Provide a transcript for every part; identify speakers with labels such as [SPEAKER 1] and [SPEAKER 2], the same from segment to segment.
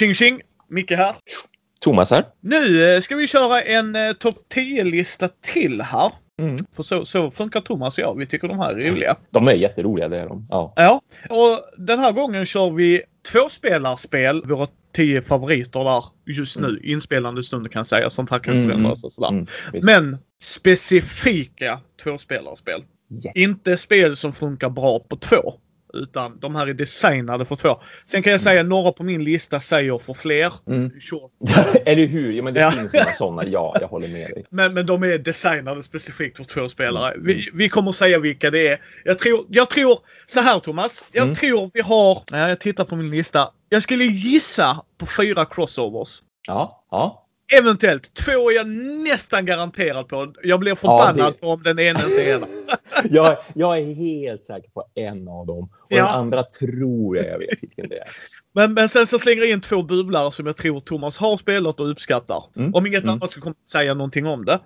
[SPEAKER 1] Tjing tjing! Micke här.
[SPEAKER 2] Thomas här.
[SPEAKER 1] Nu eh, ska vi köra en eh, topp 10-lista till här.
[SPEAKER 2] Mm.
[SPEAKER 1] För så, så funkar Thomas och jag. Vi tycker de här är roliga.
[SPEAKER 2] De är jätteroliga, det är de. Ja.
[SPEAKER 1] Ja, och den här gången kör vi tvåspelarspel. Våra tio favoriter där just nu. Inspelande stund kan jag säga. Sånt här kan
[SPEAKER 2] Mm,
[SPEAKER 1] förändras och sådär.
[SPEAKER 2] Mm.
[SPEAKER 1] Men specifika tvåspelarspel.
[SPEAKER 2] Ja.
[SPEAKER 1] Inte spel som funkar bra på två. Utan de här är designade för två. Sen kan jag säga några på min lista säger för fler.
[SPEAKER 2] Mm. Eller hur? Ja, men det
[SPEAKER 1] Ja.
[SPEAKER 2] finns några sådana. Ja, jag håller med dig.
[SPEAKER 1] Men, men de är designade specifikt för två spelare. Vi, vi kommer säga vilka det är. Jag tror, jag tror så här Thomas. Jag
[SPEAKER 2] Mm.
[SPEAKER 1] tror vi har, ja, jag tittar på min lista. Jag skulle gissa på fyra crossovers.
[SPEAKER 2] Ja, ja.
[SPEAKER 1] Eventuellt. Två är jag nästan garanterad på. Jag blir förbannad
[SPEAKER 2] det-
[SPEAKER 1] på om den ena inte är.
[SPEAKER 2] Jag, jag är helt säker på en av dem. Och
[SPEAKER 1] Ja.
[SPEAKER 2] den andra tror jag jag vet vilken det är.
[SPEAKER 1] Men, men sen så slänger jag in två bubblare som jag tror Thomas har spelat och uppskattar.
[SPEAKER 2] Mm,
[SPEAKER 1] Om inget
[SPEAKER 2] mm.
[SPEAKER 1] annat så kommer jag säga någonting om det.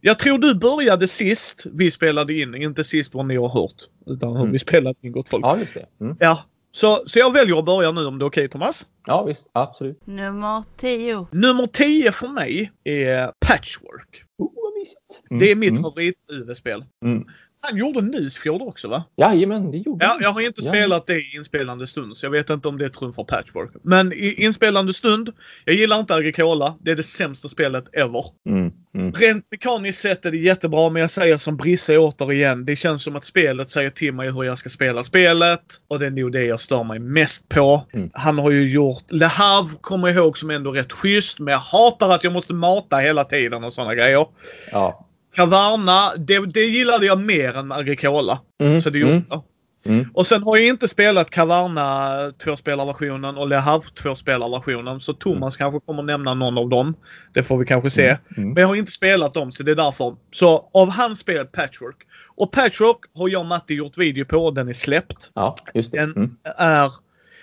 [SPEAKER 1] Jag tror du började sist vi spelade in, inte sist vad ni har hört. Utan hur
[SPEAKER 2] Mm.
[SPEAKER 1] vi spelade in Gott Folk.
[SPEAKER 2] Ja, just det. Mm.
[SPEAKER 1] Ja, så, så jag väljer att börja nu om det är okej Thomas.
[SPEAKER 2] Ja, visst. Absolut.
[SPEAKER 3] Nummer 10.
[SPEAKER 1] Nummer 10 för mig är Patchwork.
[SPEAKER 2] Oh, vad mysigt. Mm,
[SPEAKER 1] Det är mitt
[SPEAKER 2] mm,
[SPEAKER 1] favorit-UV-spel.
[SPEAKER 2] Mm.
[SPEAKER 1] Han gjorde Nusfjord också va?
[SPEAKER 2] Jajamän, det gjorde
[SPEAKER 1] Ja,
[SPEAKER 2] han.
[SPEAKER 1] jag har inte
[SPEAKER 2] Ja.
[SPEAKER 1] spelat det i inspelande stund så jag vet inte om det trumfar Patchwork. Men i inspelande stund, jag gillar inte Agricola. Det är det sämsta spelet ever.
[SPEAKER 2] Mm, mm.
[SPEAKER 1] Rent mekaniskt sett är det jättebra men jag säger som Brisse återigen. Det känns som att spelet säger till mig hur jag ska spela spelet. Och det är nog det jag stör mig mest på.
[SPEAKER 2] Mm.
[SPEAKER 1] Han har ju gjort Le Havre, kommer jag ihåg, som ändå rätt schysst. Men jag hatar att jag måste mata hela tiden och sådana grejer.
[SPEAKER 2] Ja.
[SPEAKER 1] Caverna, det, det gillade jag mer än Agricola.
[SPEAKER 2] Mm,
[SPEAKER 1] Så det gjorde
[SPEAKER 2] mm,
[SPEAKER 1] jag.
[SPEAKER 2] mm.
[SPEAKER 1] Och sen har jag inte spelat Caverna tvåspelarversionen och Le Havre tvåspelarversionen. Så Thomas kanske kommer nämna någon av dem. Det får vi kanske se.
[SPEAKER 2] Mm.
[SPEAKER 1] Men jag har inte spelat dem så det är därför. Så av hans spel Patchwork. Och Patchwork har jag och Matti gjort video på den är släppt.
[SPEAKER 2] Ja, just det.
[SPEAKER 1] Den
[SPEAKER 2] Mm.
[SPEAKER 1] är...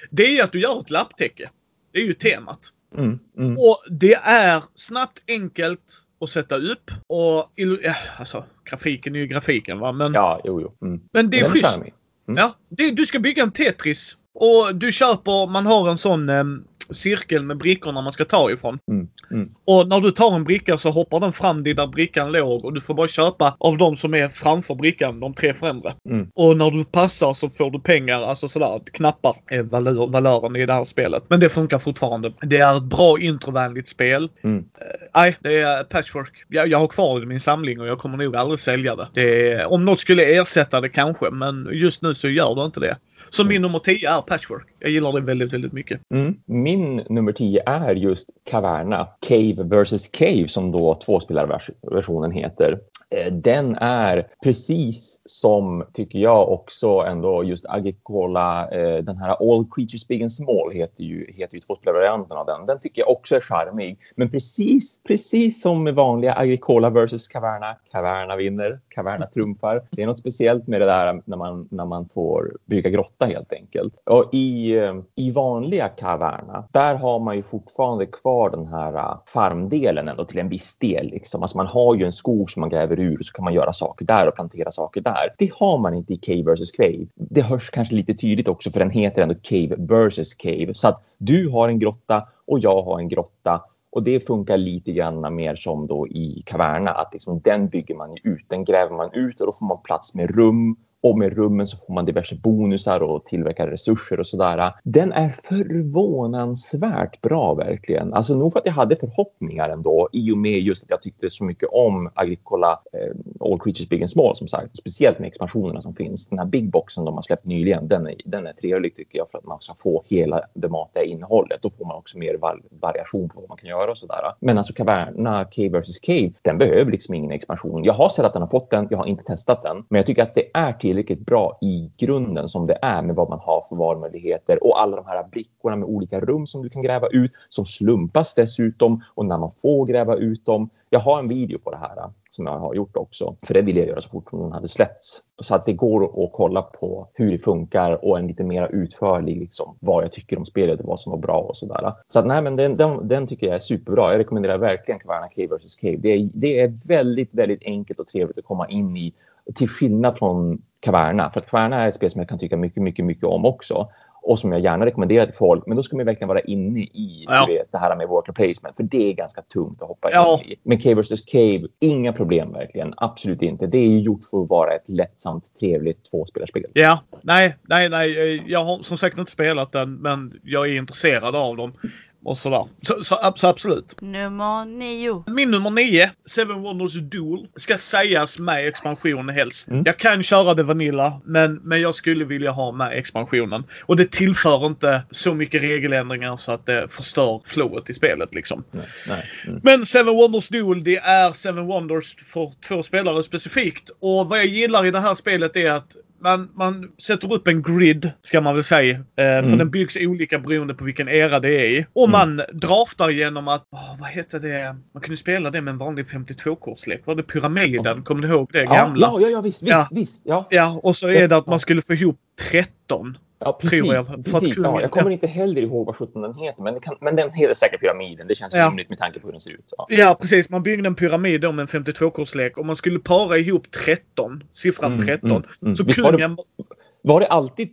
[SPEAKER 1] Det är att du gör ett lapptäcke. Det är ju temat.
[SPEAKER 2] Mm. Mm.
[SPEAKER 1] Och det är snabbt, enkelt att sätta upp. Och ja, alltså, grafiken är ju grafiken va. Men,
[SPEAKER 2] Ja, jo, jo. Mm.
[SPEAKER 1] men det är
[SPEAKER 2] Den
[SPEAKER 1] schysst.
[SPEAKER 2] Mm.
[SPEAKER 1] Ja, det, du ska bygga en Tetris. Och du köper, man har en sån em, cirkel med brickorna man ska ta ifrån.
[SPEAKER 2] Mm. Mm.
[SPEAKER 1] Och när du tar en bricka så hoppar den fram dit där brickan låg och du får bara köpa av de som är framför brickan, de tre främre.
[SPEAKER 2] Mm.
[SPEAKER 1] Och när du passar så får du pengar, alltså sådär, knappar är valör, valören i det här spelet. Men det funkar fortfarande. Det är ett bra introvänligt spel.
[SPEAKER 2] Mm.
[SPEAKER 1] Eh, Nej, det är patchwork. Jag, jag har kvar det i min samling och jag kommer nog aldrig sälja det. det är, om något skulle ersätta det kanske, men just nu så gör det inte det. Så min nummer 10 är patchwork. Jag gillar det väldigt, väldigt mycket.
[SPEAKER 2] Mm. Min nummer 10 är just Caverna, Cave vs. Cave som då tvåspelarversionen heter. Eh, Den är precis som, tycker jag också ändå, just Agricola, eh, den här All Creatures Big and Small heter ju, heter ju tvåspelarvarianten av den. Den tycker jag också är charmig. Men precis, precis som med vanliga Agricola vs. Caverna, Caverna vinner, Caverna trumfar. Det är något speciellt med det där när man, när man får bygga grotta helt enkelt. Och i, eh, i vanliga Caverna, där har man ju fortfarande kvar den här farmdelen ändå till en viss del. Liksom. Alltså man har ju en skog som man gräver ur och så kan man göra saker där och plantera saker där. Det har man inte i Cave vs. Cave. Det hörs kanske lite tydligt också för den heter ändå Cave vs. Cave. Så att du har en grotta och jag har en grotta och det funkar lite grann mer som då i Caverna, att liksom den bygger man ut, den gräver man ut och då får man plats med rum och med rummen så får man diverse bonusar och tillverkar resurser och sådär. Den är förvånansvärt bra verkligen. Alltså nog för att jag hade förhoppningar ändå i och med just att jag tyckte så mycket om Agricola eh, All Creatures Big and Small som sagt. Speciellt med expansionerna som finns. Den här Big Boxen de har släppt nyligen, den är, den är trevlig tycker jag för att man ska få hela det matiga innehållet. Då får man också mer var variation på vad man kan göra och sådär. Men alltså Caverna, Cave vs. Cave, den behöver liksom ingen expansion. Jag har sett att den har fått den, jag har inte testat den. Men jag tycker att det är tillräckligt bra i grunden som det är med vad man har för valmöjligheter och alla de här brickorna med olika rum som du kan gräva ut som slumpas dessutom och när man får gräva ut dem. Jag har en video på det här som jag har gjort också, för det ville jag göra så fort den hade släppts. Så att det går att kolla på hur det funkar och en lite mer utförlig liksom, vad jag tycker om spelet och vad som var bra och sådär. Så att nej, men den, den, den tycker jag är superbra. Jag rekommenderar verkligen Caverna Cave vs. Cave. Det är, det är väldigt, väldigt enkelt och trevligt att komma in i till skillnad från Caverna. För att Caverna är ett spel som jag kan tycka mycket, mycket, mycket om också. och som jag gärna rekommenderar till folk. Men då ska man verkligen vara inne i
[SPEAKER 1] Ja.
[SPEAKER 2] vet, det här med worker placement, för det är ganska tungt att hoppa
[SPEAKER 1] Ja.
[SPEAKER 2] in i. Men Cave vs. Cave, inga problem verkligen. Absolut inte. Det är ju gjort för att vara ett lättsamt, trevligt tvåspelarspel.
[SPEAKER 1] Ja, nej, nej, nej. Jag har som sagt inte spelat den, men jag är intresserad av dem. Och sådär. Så, så, ab- så absolut.
[SPEAKER 3] Nummer nio.
[SPEAKER 1] Min nummer nio, Seven Wonders Duel, ska sägas med expansion helst.
[SPEAKER 2] Mm.
[SPEAKER 1] Jag kan köra det Vanilla, men, men jag skulle vilja ha med expansionen. Och det tillför inte så mycket regeländringar så att det förstör flowet i spelet liksom.
[SPEAKER 2] Nej, nej. Mm.
[SPEAKER 1] Men Seven Wonders Duel, det är Seven Wonders för två spelare specifikt. Och vad jag gillar i det här spelet är att man, man sätter upp en grid, ska man väl säga. Eh, För
[SPEAKER 2] Mm.
[SPEAKER 1] den byggs olika beroende på vilken era det är i. Och
[SPEAKER 2] Mm.
[SPEAKER 1] man draftar genom att, åh, vad heter det? Man kunde spela det med en vanlig 52-kortslek. Var det Pyramiden? Kommer du ihåg det gamla?
[SPEAKER 2] ja, ja, ja, visst, visst,
[SPEAKER 1] Ja.
[SPEAKER 2] visst. Ja,
[SPEAKER 1] Ja, och så är det att man skulle få ihop 13.
[SPEAKER 2] Ja precis.
[SPEAKER 1] Tror jag, för
[SPEAKER 2] precis
[SPEAKER 1] kungen-
[SPEAKER 2] ja, jag kommer inte heller ihåg vad sjutton den heter, men, kan, men den heter säkert Pyramiden. Det känns
[SPEAKER 1] Ja.
[SPEAKER 2] rimligt med tanke på hur den ser ut. Ja.
[SPEAKER 1] Ja, precis. Man byggde en pyramid om en 52-kortslek och man skulle para ihop 13. Siffran
[SPEAKER 2] Mm,
[SPEAKER 1] 13.
[SPEAKER 2] mm, mm.
[SPEAKER 1] Så
[SPEAKER 2] Visst var det-
[SPEAKER 1] kungen...
[SPEAKER 2] Var det alltid...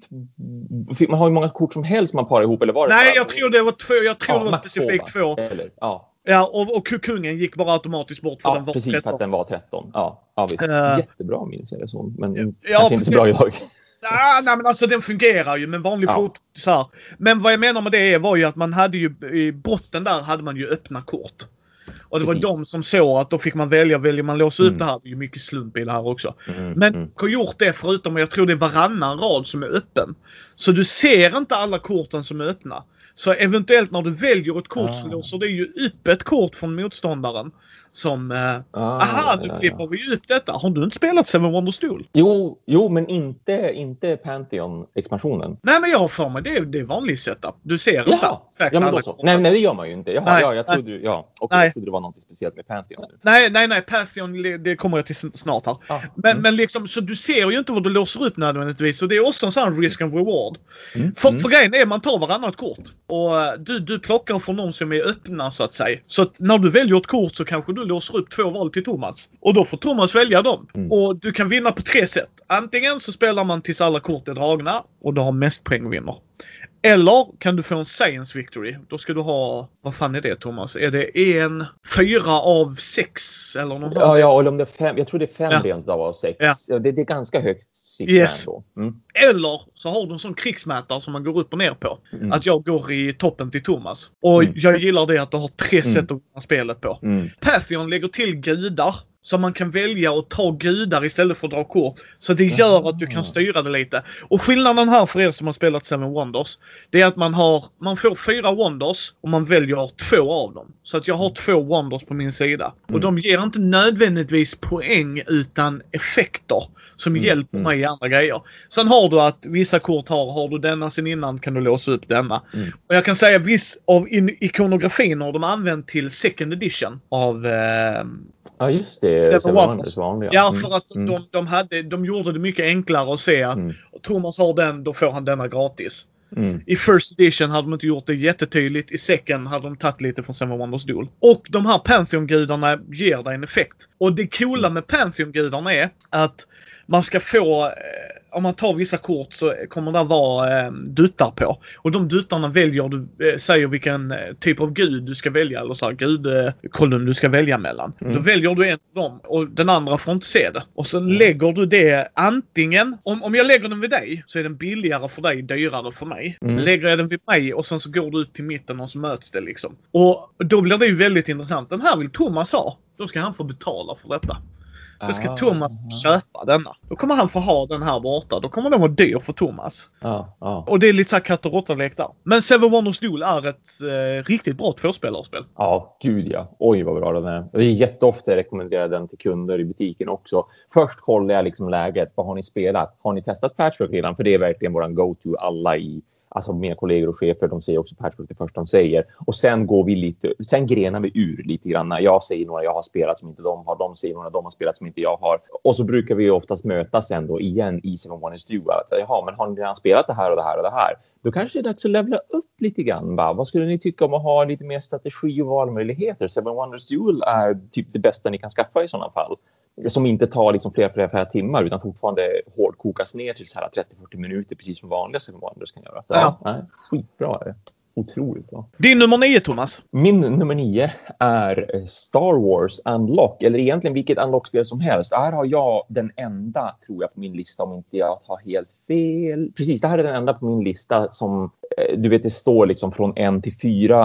[SPEAKER 2] Man har ju många kort som helst man parar ihop, eller var det
[SPEAKER 1] Nej,
[SPEAKER 2] bara-
[SPEAKER 1] jag tror det var två. Jag tror
[SPEAKER 2] Ja,
[SPEAKER 1] det var specifikt
[SPEAKER 2] två? Eller, ja,
[SPEAKER 1] Ja, och, och kungen gick bara automatiskt bort för
[SPEAKER 2] ja
[SPEAKER 1] den var
[SPEAKER 2] precis, för
[SPEAKER 1] 13.
[SPEAKER 2] att den var 13. Ja, ja visst.
[SPEAKER 1] Eh.
[SPEAKER 2] Jättebra minns jag det som, men
[SPEAKER 1] Ja,
[SPEAKER 2] kanske
[SPEAKER 1] ja,
[SPEAKER 2] inte
[SPEAKER 1] precis.
[SPEAKER 2] så bra idag.
[SPEAKER 1] Ah, nej, men alltså den fungerar ju med vanlig
[SPEAKER 2] Ja.
[SPEAKER 1] fot. Så här. Men vad jag menar med det var ju att man hade ju i botten där hade man ju öppna kort. Och det var
[SPEAKER 2] Precis.
[SPEAKER 1] de som såg att då fick man välja, väljer man låsa ut
[SPEAKER 2] Mm.
[SPEAKER 1] det här. Det är ju mycket slump i det här också.
[SPEAKER 2] Mm,
[SPEAKER 1] Men
[SPEAKER 2] mm.
[SPEAKER 1] har gjort det förutom, jag tror det är varannan rad som är öppen. Så du ser inte alla korten som är öppna. Så eventuellt när du väljer ett kort så
[SPEAKER 2] Ah.
[SPEAKER 1] låser det ju upp ett kort från motståndaren. Som, eh,
[SPEAKER 2] Ah,
[SPEAKER 1] aha nu
[SPEAKER 2] ja, ja.
[SPEAKER 1] flippar vi upp detta. Har du inte spelat Seven Wonders Duel?
[SPEAKER 2] Jo, jo, men inte, inte Pantheon-expansionen.
[SPEAKER 1] Nej men jag har för mig det, är- det är vanlig setup. Du ser inte säkert
[SPEAKER 2] ja, men då så.
[SPEAKER 1] kort.
[SPEAKER 2] Nej, nej, det gör man ju inte. Jaha,
[SPEAKER 1] Nej,
[SPEAKER 2] ja, jag trodde, ja,
[SPEAKER 1] Nej.
[SPEAKER 2] jag trodde det var något speciellt med Pantheon. nu.
[SPEAKER 1] Nej, nej, nej. Pantheon, det kommer jag till snart här.
[SPEAKER 2] Ah,
[SPEAKER 1] Men,
[SPEAKER 2] mm,
[SPEAKER 1] men liksom, så du ser ju inte vad du låser upp nödvändigtvis. Så det är också en sån här risk and reward.
[SPEAKER 2] mm,
[SPEAKER 1] För,
[SPEAKER 2] mm.
[SPEAKER 1] för grejen är man tar varannat kort. Och eh, du, du plockar från de som är öppna så att säga. Så att när du väljer ett kort så kanske du låser upp två val till Thomas. Och då får Thomas välja dem.
[SPEAKER 2] Mm.
[SPEAKER 1] Och du kan vinna på tre sätt. Antingen så spelar man tills alla kort är dragna och du har mest poäng vinner. Eller kan du få en science victory. Då ska du ha, vad fan är det Thomas? Är det en, fyra av sex eller något
[SPEAKER 2] Ja, ja, eller om det är fem. Jag tror det är fem
[SPEAKER 1] Ja.
[SPEAKER 2] rent av sex.
[SPEAKER 1] Ja.
[SPEAKER 2] det, det är ganska högt siffra
[SPEAKER 1] Yes.
[SPEAKER 2] Mm.
[SPEAKER 1] Eller så har du en sån krigsmätare som man går upp och ner på.
[SPEAKER 2] Mm.
[SPEAKER 1] Att jag går i toppen till Thomas. Och
[SPEAKER 2] Mm.
[SPEAKER 1] jag gillar det att du har tre
[SPEAKER 2] Mm.
[SPEAKER 1] sätt att vinna spelet på.
[SPEAKER 2] Mm.
[SPEAKER 1] Pantheon lägger till gudar. Så man kan välja att ta gudar istället för att dra kort. Så det gör att du kan styra det lite. Och skillnaden här för er som har spelat Seven Wonders. Det är att man har, man får fyra Wonders och man väljer två av dem. Så att jag har två Wonders på min sida. Och
[SPEAKER 2] Mm.
[SPEAKER 1] de ger inte nödvändigtvis poäng utan effekter. Som
[SPEAKER 2] Mm,
[SPEAKER 1] hjälper
[SPEAKER 2] mm.
[SPEAKER 1] mig i andra grejer. Sen har du att vissa kort har, har du denna sen innan kan du låsa upp denna.
[SPEAKER 2] Mm.
[SPEAKER 1] Och jag kan säga viss av in- ikonografin har de använt till second edition av eh,
[SPEAKER 2] Ja, just det.
[SPEAKER 1] Seven Wonders.
[SPEAKER 2] Vanliga.
[SPEAKER 1] Ja,
[SPEAKER 2] Mm.
[SPEAKER 1] för att
[SPEAKER 2] Mm.
[SPEAKER 1] de, de, hade, de gjorde det mycket enklare att se att. Thomas har den, då får han denna gratis.
[SPEAKER 2] Mm.
[SPEAKER 1] I First Edition hade de inte gjort det jättetydligt. I Second hade de tagit lite från Seven Wonders Duel. Och de här Pantheon-gudarna ger dig en effekt. Och det coola med Pantheon-gudarna är att man ska få, eh, om man tar vissa kort så kommer det vara eh, duttar på. Och de duttarna väljer du, eh, säger vilken eh, typ av gud du ska välja. Eller så här gudkolumn du ska välja mellan.
[SPEAKER 2] Mm.
[SPEAKER 1] Då väljer du en av dem och den andra får inte se det. Och sen lägger du det antingen, om, om jag lägger den vid dig så är den billigare för dig, dyrare för mig.
[SPEAKER 2] Mm.
[SPEAKER 1] Lägger jag den vid mig och sen så går du ut till mitten och så möts det liksom. Och då blir det ju väldigt intressant. Den här vill Thomas ha. Då ska han få betala för detta. Då ska
[SPEAKER 2] Ah.
[SPEAKER 1] Thomas få köpa denna. Då kommer han få ha den här borta. Då kommer den vara dyr för Thomas.
[SPEAKER 2] Ja.
[SPEAKER 1] Och det är lite såhär katt och råtta-lek där. Men Seven Wonders Duel är ett eh, riktigt bra tvåspelarspel.
[SPEAKER 2] ja, gud ja. Oj, vad bra den är. Det är jätteofta jag rekommenderar den till kunder i butiken också. Först kollar jag liksom läget. Vad har ni spelat? Har ni testat Patchwork redan? För det är verkligen våran go-to. Alla i Alltså mina kollegor och chefer, de säger också patchwork det första de säger. Och sen går vi lite, sen grenar vi ur lite grann. Jag säger några jag har spelat som inte de har, de säger några de har spelat som inte jag har. Och så brukar vi oftast mötas sen då igen i Seven One Duel. Att, Jaha, men har ni redan spelat det här och det här och det här? Då kanske det är dags att levla upp lite grann. Va? Vad skulle ni tycka om att ha lite mer strategi och valmöjligheter? Seven Wonders Duel är typ det bästa ni kan skaffa i sådana fall som inte tar liksom flera, flera, flera timmar utan fortfarande hårdkokas ner till 30-40 minuter precis som vanliga Seven Wonders kan göra. Ja. Ja, skitbra är det. Otroligt bra.
[SPEAKER 1] Din nummer nio, Thomas?
[SPEAKER 2] Min nummer nio är eh, Star Wars Unlock, eller egentligen vilket Unlock-spel som helst. Här har jag den enda, tror jag, på min lista om inte jag har helt fel. Precis, det här är den enda på min lista som du vet, det står liksom från en till fyra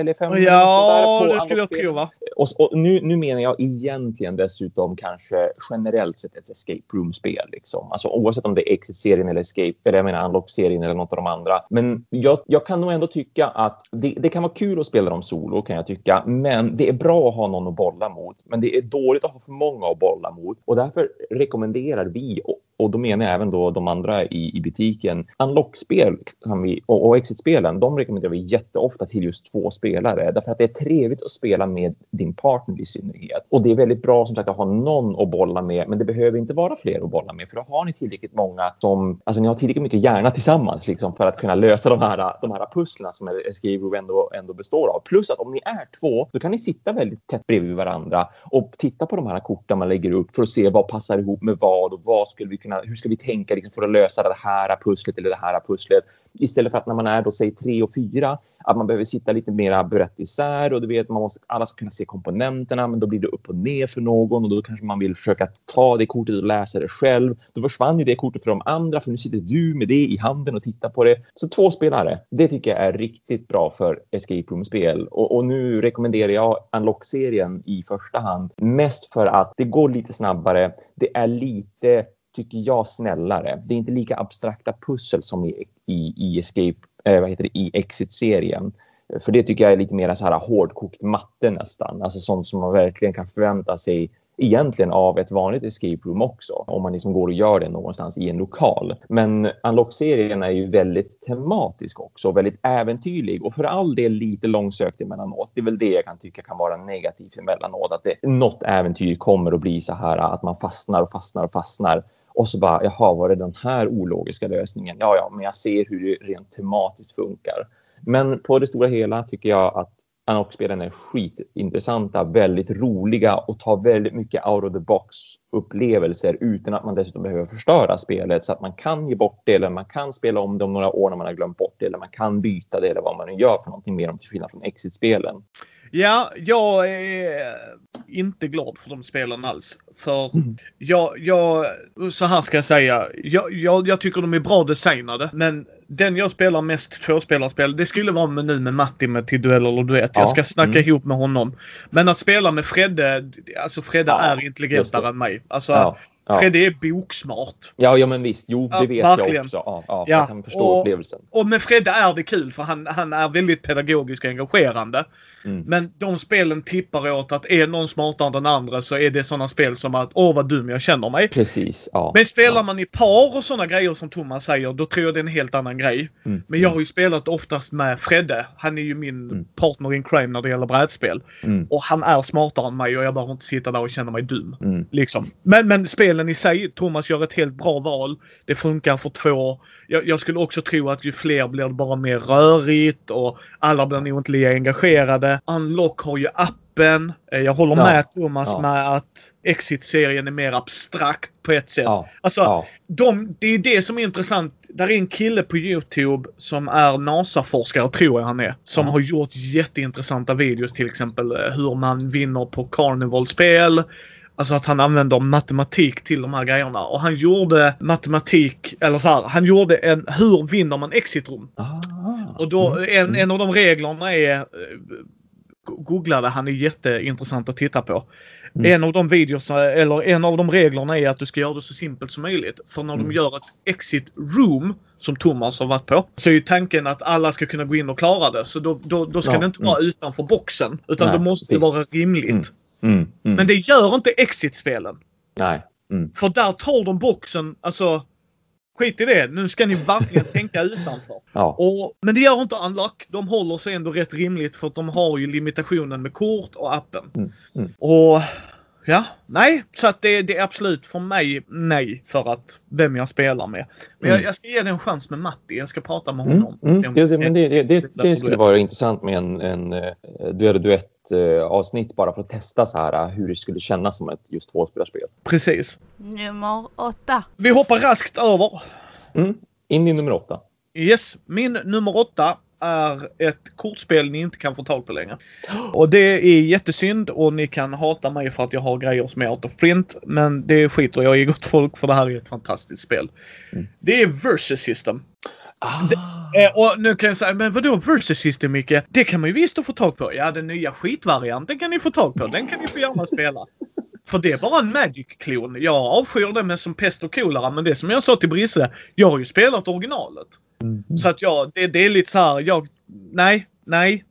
[SPEAKER 2] eller fem.
[SPEAKER 1] Ja, det skulle jag tro, va?
[SPEAKER 2] Och, och, nu, nu menar jag egentligen dessutom kanske generellt sett ett escape room-spel. Liksom. Alltså, oavsett om det är Exit-serien eller Escape, eller jag menar Unlock-serien eller något av de andra. Men jag, jag kan nog ändå tycka att det, det, kan vara kul att spela dem solo, kan jag tycka. Men det är bra att ha någon att bolla mot. Men det är dåligt att ha för många att bolla mot. Och därför rekommenderar vi och då menar jag även då de andra i, i butiken. Unlock-spel kan vi, och, och Exit-spelen, de rekommenderar vi jätteofta till just två spelare. Därför att det är trevligt att spela med din partner i synnerhet. Och det är väldigt bra som sagt att ha någon att bolla med, men det behöver inte vara fler att bolla med. För då har ni tillräckligt många som, alltså ni har tillräckligt mycket hjärna tillsammans liksom, för att kunna lösa de här, de här pusslen som Escape Room ändå, ändå består av. Plus att om ni är två, så kan ni sitta väldigt tätt bredvid varandra och titta på de här korten man lägger upp för att se vad passar ihop med vad och vad skulle vi kunna kunna, hur ska vi tänka liksom, för att lösa det här pusslet eller det här pusslet? Istället för att när man är då, säg tre och fyra, att man behöver sitta lite mer brett isär och du vet, man måste, alla ska kunna se komponenterna, men då blir det upp och ner för någon och då kanske man vill försöka ta det kortet och läsa det själv. Då försvann ju det kortet för de andra, för nu sitter du med det i handen och tittar på det. Så två spelare, det tycker jag är riktigt bra för escape room-spel. Och, och nu rekommenderar jag Unlock-serien i första hand, mest för att det går lite snabbare. Det är lite tycker jag, snällare. Det är inte lika abstrakta pussel som i, i, i Escape, eh, vad heter det, i Exit-serien. För det tycker jag är lite mer så här hårdkokt matte nästan. Alltså sånt som man verkligen kan förvänta sig egentligen av ett vanligt escape room också. Om man liksom går och gör det någonstans i en lokal. Men Unlock-serien är ju väldigt tematisk också, väldigt äventyrlig och för all del lite långsökt emellanåt. Det är väl det jag kan tycka kan vara negativt emellanåt, att det, något äventyr kommer att bli så här att man fastnar och fastnar och fastnar och så bara, jaha, var det den här ologiska lösningen? Ja, ja, men jag ser hur det rent tematiskt funkar. Men på det stora hela tycker jag att Anok-spelen är skitintressanta, väldigt roliga och tar väldigt mycket out of the box upplevelser utan att man dessutom behöver förstöra spelet så att man kan ge bort det eller man kan spela om det om några år när man har glömt bort det eller man kan byta det eller vad man nu gör för någonting mer om till skillnad från Exit-spelen.
[SPEAKER 1] Ja, jag är inte glad för de spelen alls. För mm. jag, jag, så här ska jag säga. Jag, jag, jag, tycker de är bra designade. Men den jag spelar mest tvåspelarspel, det skulle vara med nu med Matti med till duell eller duett. Ja. Jag ska snacka mm. ihop med honom. Men att spela med Fredde, alltså Fredde ja, är intelligentare än mig. Alltså, ja. Ja. Fredde är boksmart.
[SPEAKER 2] Ja, ja men visst. Jo, det ja, vet verkligen. jag också. Ja, ja, ja. Jag kan förstå och, upplevelsen.
[SPEAKER 1] Och med Fredde är det kul för han, han är väldigt pedagogisk och engagerande. Mm. Men de spelen tippar åt att är någon smartare än den andra så är det sådana spel som att åh vad dum jag känner mig.
[SPEAKER 2] Precis. Ja,
[SPEAKER 1] men spelar man i par och sådana grejer som Thomas säger, då tror jag det är en helt annan grej. Mm. Men jag har ju spelat oftast med Fredde. Han är ju min mm. partner in crime när det gäller brädspel. Mm. Och han är smartare än mig och jag behöver inte sitta där och känna mig dum. Mm. Liksom. Men, men spelen i sig, Thomas gör ett helt bra val. Det funkar för två. Jag, jag skulle också tro att ju fler blir det bara mer rörigt och alla blir nog inte lika engagerade. Unlock har ju appen. Eh, jag håller ja. med Thomas ja. med att Exit-serien är mer abstrakt på ett sätt. Ja. Alltså, ja. De, det är det som är intressant. Där är en kille på Youtube som är NASA-forskare, tror jag han är. Som ja. har gjort jätteintressanta videos till exempel eh, hur man vinner på Carnival-spel. Alltså att han använder matematik till de här grejerna. Och han gjorde matematik, eller så här, han gjorde en hur vinner man exitrum? Ah, och då, mm. en, en av de reglerna är eh, googlade han är jätteintressant att titta på. Mm. En av de videos, eller en av de reglerna är att du ska göra det så simpelt som möjligt. För när mm. de gör ett exit room, som Thomas har varit på, så är ju tanken att alla ska kunna gå in och klara det. Så då, då, då ska ja. det inte vara mm. utanför boxen. Utan Nej, det måste precis. vara rimligt. Mm. Mm. Mm. Men det gör inte exit-spelen.
[SPEAKER 2] Nej.
[SPEAKER 1] För där tar de boxen, alltså Skit i det. Nu ska ni verkligen tänka utanför. Ja. Och, men det gör inte Unlock. De håller sig ändå rätt rimligt för att de har ju limitationen med kort och appen. Mm. Mm. Och Ja, nej, så att det, det är absolut för mig nej för att vem jag spelar med. Men
[SPEAKER 2] Mm.
[SPEAKER 1] jag, jag ska ge det en chans med Matti. Jag ska prata med
[SPEAKER 2] Mm,
[SPEAKER 1] honom.
[SPEAKER 2] mm,
[SPEAKER 1] Se om-
[SPEAKER 2] det, det, men det, det, det, det skulle
[SPEAKER 1] du-
[SPEAKER 2] vara intressant med en, en uh, duell duett eh, avsnitt bara för att testa så här, eh, hur det skulle kännas som ett just tvåspelarspel.
[SPEAKER 1] Precis.
[SPEAKER 3] Nummer åtta.
[SPEAKER 1] Vi hoppar raskt över.
[SPEAKER 2] Mm. In i nummer åtta.
[SPEAKER 1] Yes, min nummer åtta är ett kortspel ni inte kan få tag på längre. Och det är jättesynd och ni kan hata mig för att jag har grejer som är out of print. Men det skiter jag i gott folk för det här är ett fantastiskt spel.
[SPEAKER 2] Mm.
[SPEAKER 1] Det är Versus System.
[SPEAKER 2] Ah.
[SPEAKER 1] Eh, och nu kan jag säga, men vadå Versus System Micke? Det kan man ju visst få tag på. Ja, den nya skitvarianten kan ni få tag på. Den kan ni få gärna spela. För det är bara en Magic-klon. Jag avskyr det med som pest och kolera, men det som jag sa till Brisse, jag har ju spelat originalet.
[SPEAKER 2] Mm.
[SPEAKER 1] Så att ja, det, det är lite så här, jag, nej, nej.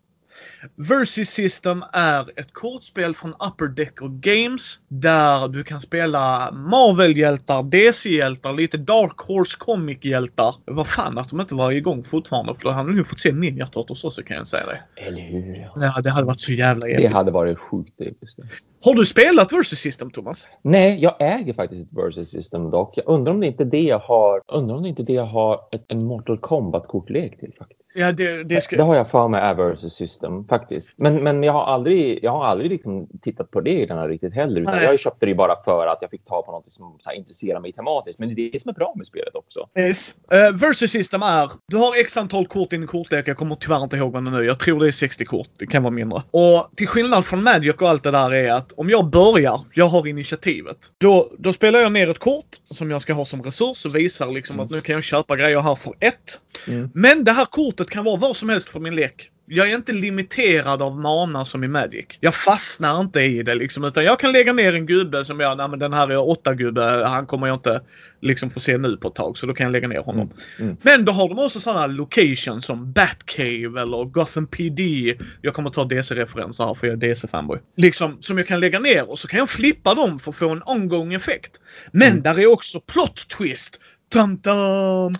[SPEAKER 1] Versus System är ett kortspel från Upper Decker Games där du kan spela Marvel-hjältar, DC-hjältar, lite Dark Horse Comic-hjältar. Vad fan att de inte var igång fortfarande för då hade du fått se Ninja Turtles också kan jag säga det.
[SPEAKER 2] Eller hur? Ja.
[SPEAKER 1] Ja, det hade varit så jävla
[SPEAKER 2] Det
[SPEAKER 1] episkt.
[SPEAKER 2] hade varit sjukt episkt.
[SPEAKER 1] Har du spelat Versus System Thomas?
[SPEAKER 2] Nej, jag äger faktiskt ett versus system dock. Jag undrar om det inte är det jag har. Undrar om det inte är det jag har ett, en Mortal Kombat-kortlek till faktiskt.
[SPEAKER 1] Ja, det, det ska...
[SPEAKER 2] Det har jag för mig är versus system faktiskt. Men, men jag har aldrig, jag har aldrig liksom tittat på reglerna riktigt heller. Utan
[SPEAKER 1] Nej.
[SPEAKER 2] jag köpte det ju bara för att jag fick ta på något som så här, intresserar mig tematiskt. Men det är det som är bra med spelet också.
[SPEAKER 1] Yes. Uh, versus system är, du har x antal kort i din kortlek. Jag kommer tyvärr inte ihåg vad det nu. Jag tror det är 60 kort. Det kan vara mindre. Och till skillnad från Magic och allt det där är att om jag börjar, jag har initiativet. Då, då spelar jag ner ett kort som jag ska ha som resurs och visar liksom att nu kan jag köpa grejer här för ett.
[SPEAKER 2] Mm.
[SPEAKER 1] Men det här kortet kan vara vad som helst för min lek. Jag är inte limiterad av mana som i Magic. Jag fastnar inte i det liksom. Utan jag kan lägga ner en gubbe som jag, nej men den här är åtta gubbe. Han kommer jag inte liksom få se nu på ett tag. Så då kan jag lägga ner honom.
[SPEAKER 2] Mm. Mm.
[SPEAKER 1] Men då har de också sådana locations som Batcave eller Gotham PD. Jag kommer ta DC-referenser här för jag är DC-fanboy. Liksom som jag kan lägga ner och så kan jag flippa dem för att få en ongoing effekt. Men
[SPEAKER 2] Mm.
[SPEAKER 1] där är också plot twist. Dum, dum.